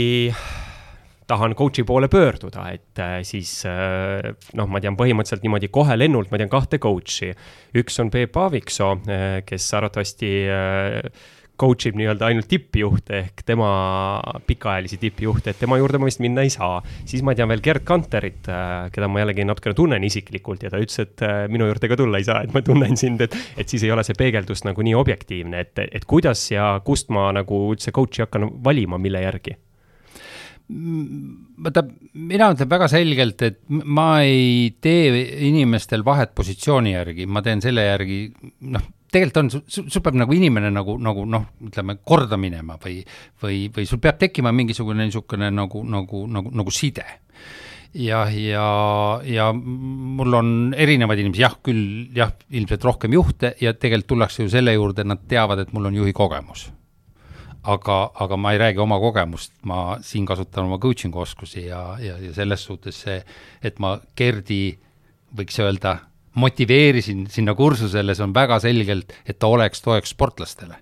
tahan coach'i poole pöörduda, et äh, siis äh, noh, ma tean põhimõtteliselt niimoodi kohe lennult, ma tean kahte coach'i. üks on Peep Aaviksoo, äh, kes arvatavasti coach ib nii-öelda ainult tippjuhte ehk tema pikaajalisi tippjuhte, et tema juurde ma vist minna ei saa. siis ma tean veel Gerd Kanterit, keda ma jällegi natukene tunnen isiklikult ja ta ütles, et minu juurde ka tulla ei saa, et ma tunnen sind, et, et siis ei ole see peegeldus nagu nii objektiivne, et, et kuidas ja kust ma nagu üldse coach'i hakkan valima, mille järgi vaata, mina ütlen väga selgelt, et ma ei tee inimestel vahet positsiooni järgi, ma teen selle järgi, noh, tegelikult on, sul peab nagu inimene nagu, nagu noh, ütleme korda minema või, või, või sul peab tekkima mingisugune niisugune nagu, nagu, nagu, nagu side. jah, ja, ja, mul on erinevaid inimesi, jah, küll jah, ilmselt rohkem juhte ja tegelikult tullakse ju selle juurde, nad teavad, et mul on juhi kogemus aga, aga ma ei räägi oma kogemust, ma siin kasutan oma coaching'u oskusi ja, ja, ja selles suhtes see, et ma Gerdi, võiks öelda, motiveerisin sinna kursusele, see on väga selgelt, et ta oleks toeks sportlastele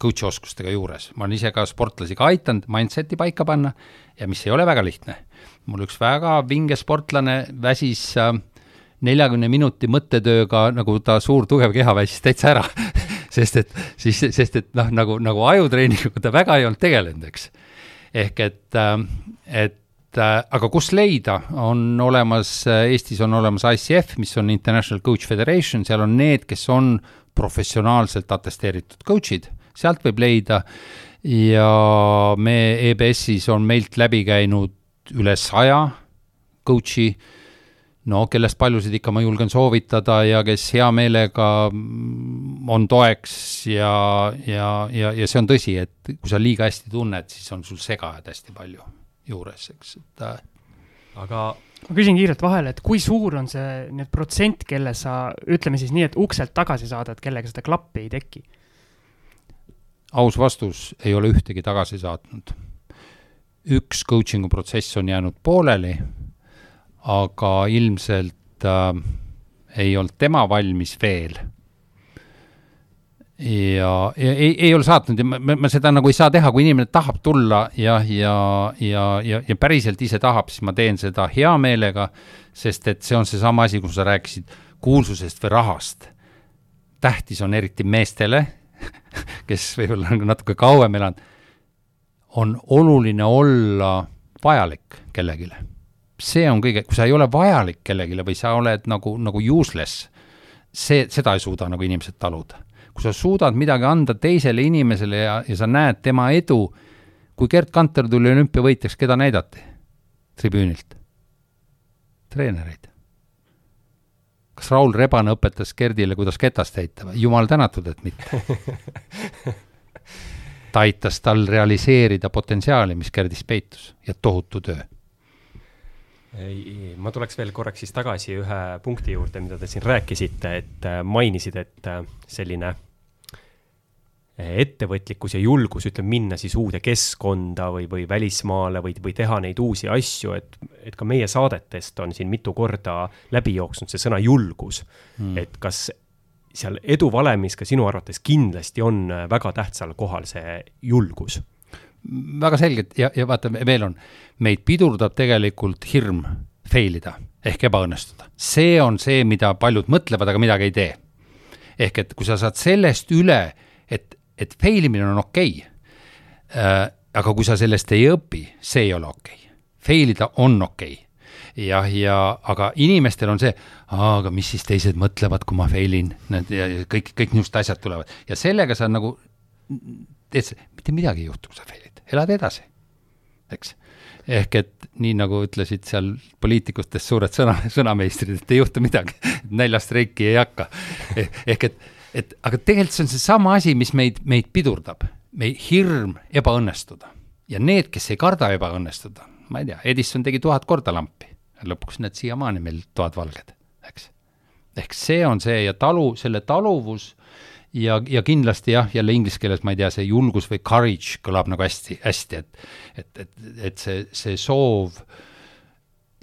coach'i oskustega juures, ma olen ise ka sportlasi ka aidanud mindset'i paika panna ja mis ei ole väga lihtne. mul üks väga vinge sportlane väsis äh, neljakümne minuti mõttetööga, nagu ta suur tugev keha väsis täitsa ära sest et siis, sest et noh, nagu, nagu ajutreeninguga ta väga ei olnud tegelenud, eks. ehk et, ähm, et äh, aga kus leida, on olemas, äh, Eestis on olemas ICF, mis on International Coach Federation, seal on need, kes on professionaalselt atesteeritud coach'id, sealt võib leida. Ja me EBS-is on meilt läbi käinud üle saja coach'i no kellest paljusid ikka ma julgen soovitada ja kes hea meelega on toeks ja, ja, ja, ja see on tõsi, et kui sa liiga hästi tunned, siis on sul segajad hästi palju juures, eks, et äh, aga ma küsin kiirelt vahele, et kui suur on see nüüd protsent, kelle sa, ütleme siis nii, et ukselt tagasi saadad, kellega seda klappi ei teki? aus vastus, ei ole ühtegi tagasi saatnud. üks coaching'u protsess on jäänud pooleli aga ilmselt äh, ei olnud tema valmis veel. ja, ja ei, ei ole saatnud ja ma, ma seda nagu ei saa teha, kui inimene tahab tulla ja, ja, ja, ja, ja päriselt ise tahab, siis ma teen seda hea meelega, sest et see on seesama asi, kus sa rääkisid kuulsusest või rahast. tähtis on eriti meestele, kes võib-olla on natuke kauem elanud, on oluline olla vajalik kellelegi see on kõige, kui sa ei ole vajalik kellelegi või sa oled nagu, nagu useless, see, seda ei suuda nagu inimesed taluda. kui sa suudad midagi anda teisele inimesele ja, ja sa näed tema edu, kui Gerd Kanter tuli olümpiavõitjaks, keda näidati tribüünilt? treenereid. kas Raul Rebane õpetas Gerdile, kuidas ketast heita või? jumal tänatud, et mitte ta aitas tal realiseerida potentsiaali, mis Gerdis peitus ja tohutu töö ma tuleks veel korraks siis tagasi ühe punkti juurde, mida te siin rääkisite, et äh, mainisid, et äh, selline äh, ettevõtlikkus ja julgus, ütleme, minna siis uude keskkonda või, või välismaale või, või teha neid uusi asju, et, et ka meie saadetest on siin mitu korda läbi jooksnud see sõna julgus. Mm.. et kas seal eduvalemis ka sinu arvates kindlasti on väga tähtsal kohal see julgus väga selgelt ja, ja vaata, veel on, meid pidurdab tegelikult hirm fail ida ehk ebaõnnestuda. see on see, mida paljud mõtlevad, aga midagi ei tee. ehk et kui sa saad sellest üle, et, et fail imine on okei okay, äh,, aga kui sa sellest ei õpi, see ei ole okei okay.. Fail ida on okei okay jah, ja aga inimestel on see, aga mis siis teised mõtlevad, kui ma fail in, need ja kõik, kõik niisugused asjad tulevad ja sellega sa nagu teed, mitte midagi ei juhtu, kui sa fail'id elad edasi, eks. ehk et nii, nagu ütlesid seal poliitikutest suured sõna, sõnameistrid, et ei juhtu midagi, näljastreiki ei hakka. ehk et, et aga tegelikult see on seesama asi, mis meid, meid pidurdab, meie hirm ebaõnnestuda. ja need, kes ei karda ebaõnnestuda, ma ei tea, Edison tegi tuhat korda lampi, lõpuks need siiamaani meil tuhat valged, eks. ehk see on see ja talu, selle taluvus ja, ja kindlasti jah, jälle inglise keeles ma ei tea, see julgus või courage kõlab nagu hästi, hästi, et et, et, et see, see soov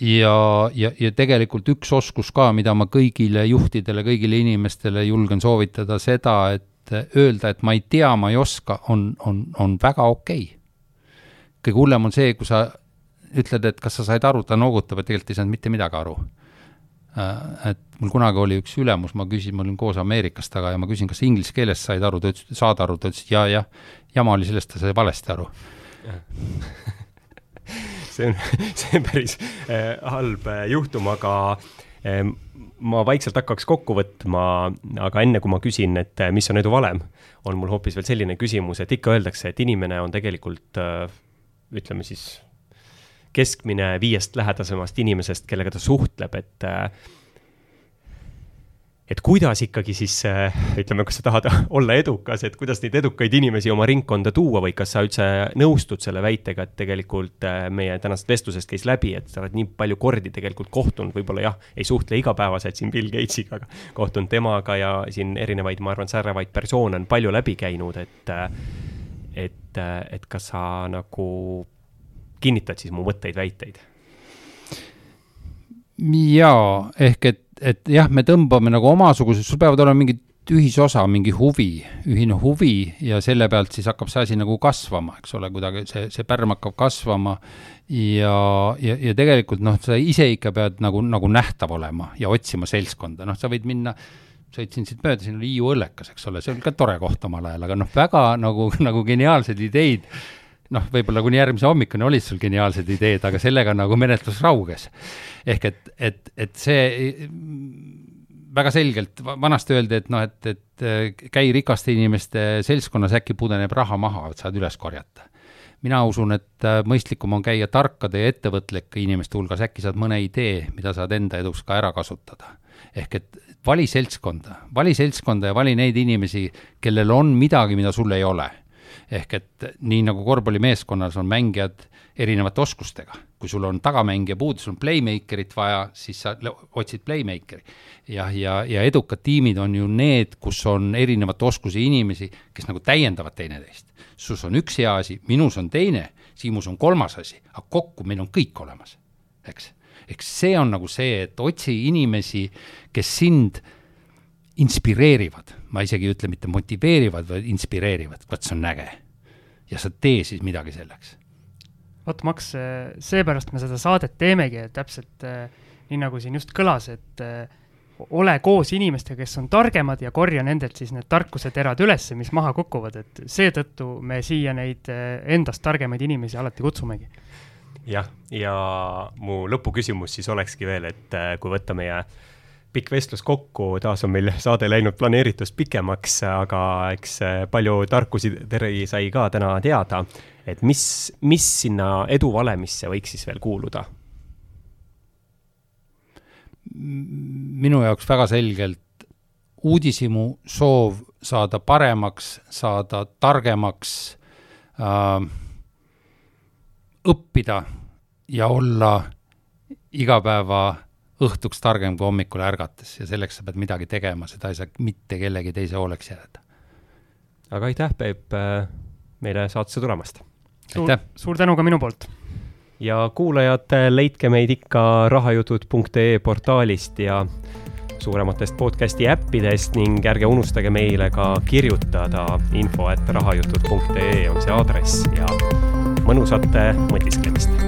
ja, ja, ja tegelikult üks oskus ka, mida ma kõigile juhtidele, kõigile inimestele julgen soovitada, seda, et öelda, et ma ei tea, ma ei oska, on, on, on väga okei okay.. kõige hullem on see, kui sa ütled, et kas sa said aru, ta noogutab, et tegelikult ei saanud mitte midagi aru. Äh, et mul kunagi oli üks ülemus, ma küsisin, ma olin koos Ameerikas taga ja ma küsin, kas inglise keelest said aru, ta ütles, saad aru, ta ütles ja, jah. jama oli sellest, ta sai valesti aru see on, see on päris äh, halb äh, juhtum, aga äh, ma vaikselt hakkaks kokku võtma, aga enne kui ma küsin, et äh, mis on edu valem, on mul hoopis veel selline küsimus, et ikka öeldakse, et inimene on tegelikult äh, ütleme siis keskmine viiest lähedasemast inimesest, kellega ta suhtleb, et äh, et kuidas ikkagi siis äh, ütleme, kas sa tahad olla edukas, et kuidas neid edukaid inimesi oma ringkonda tuua või kas sa üldse nõustud selle väitega, et tegelikult äh, meie tänasest vestlusest käis läbi, et sa oled nii palju kordi tegelikult kohtunud, võib-olla jah, ei suhtle igapäevaselt siin Bill Gatesiga, aga kohtunud temaga ja siin erinevaid, ma arvan, säravaid persoone on palju läbi käinud, et et, et kas sa nagu kinnitad siis mu mõtteid, väiteid? jaa, ehk et, et jah, me tõmbame nagu omasugused, sul peavad olema mingid ühisosa, mingi huvi, ühine huvi ja selle pealt siis hakkab see asi nagu kasvama, eks ole, kuidagi see, see pärm hakkab kasvama ja, ja, ja tegelikult noh, sa ise ikka pead nagu, nagu nähtav olema ja otsima seltskonda, noh, sa võid minna sõitsin siit mööda, siin oli Hiiu õllekas, eks ole, see oli ka tore koht omal ajal, aga noh, väga nagu, nagu geniaalsed ideid noh, võib-olla kuni järgmise hommikuni olid sul geniaalsed ideed, aga sellega nagu menetlus rauges. ehk et, et, et see väga selgelt, vanasti öeldi, et noh, et, et käi rikaste inimeste seltskonnas, äkki pudeneb raha maha, et saad üles korjata. mina usun, et mõistlikum on käia tarkade ja ettevõtlike inimeste hulgas, äkki saad mõne idee, mida saad enda eduks ka ära kasutada. ehk et vali seltskonda, vali seltskonda ja vali neid inimesi, kellel on midagi, mida sul ei ole ehk et nii nagu korvpallimeeskonnas on mängijad erinevate oskustega, kui sul on tagamängija puudu, sul on playmaker'it vaja, siis sa otsid playmaker'i. jah, ja, ja, ja edukad tiimid on ju need, kus on erinevate oskusi inimesi, kes nagu täiendavad teineteist. sus on üks hea asi, minus on teine, Siimus on kolmas asi, aga kokku meil on kõik olemas, eks. eks see on nagu see, et otsi inimesi, kes sind inspireerivad, ma isegi ei ütle mitte motiveerivad, vaid inspireerivad, vot see on äge. ja sa tee siis midagi selleks. vot, Max, seepärast me seda saadet teemegi, et täpselt eh, nii, nagu siin just kõlas, et eh, ole koos inimestega, kes on targemad ja korja nendelt siis need tarkuseterad üles, mis maha kukuvad, et seetõttu me siia neid eh, endast targemaid inimesi alati kutsumegi. jah, ja mu lõpuküsimus siis olekski veel, et kui võtta meie äh, pikk vestlus kokku, taas on meil saade läinud planeeritust pikemaks, aga eks eh, palju tarkusi Terri sai ka täna teada. et mis, mis sinna eduvalemisse võiks siis veel kuuluda? minu jaoks väga selgelt uudishimu, soov saada paremaks, saada targemaks äh,, õppida ja olla igapäeva õhtuks targem kui hommikul ärgates ja selleks sa pead midagi tegema, seda ei saa mitte kellegi teise hooleks jääda. aga aitäh, Peep, äh, meile saatesse tulemast! suur, suur tänu ka minu poolt! ja kuulajad, äh, leidke meid ikka rahajutud.ee portaalist ja suurematest podcasti äppidest ning ärge unustage meile ka kirjutada info, et rahajutud.ee on see aadress ja mõnusat mõtisklemist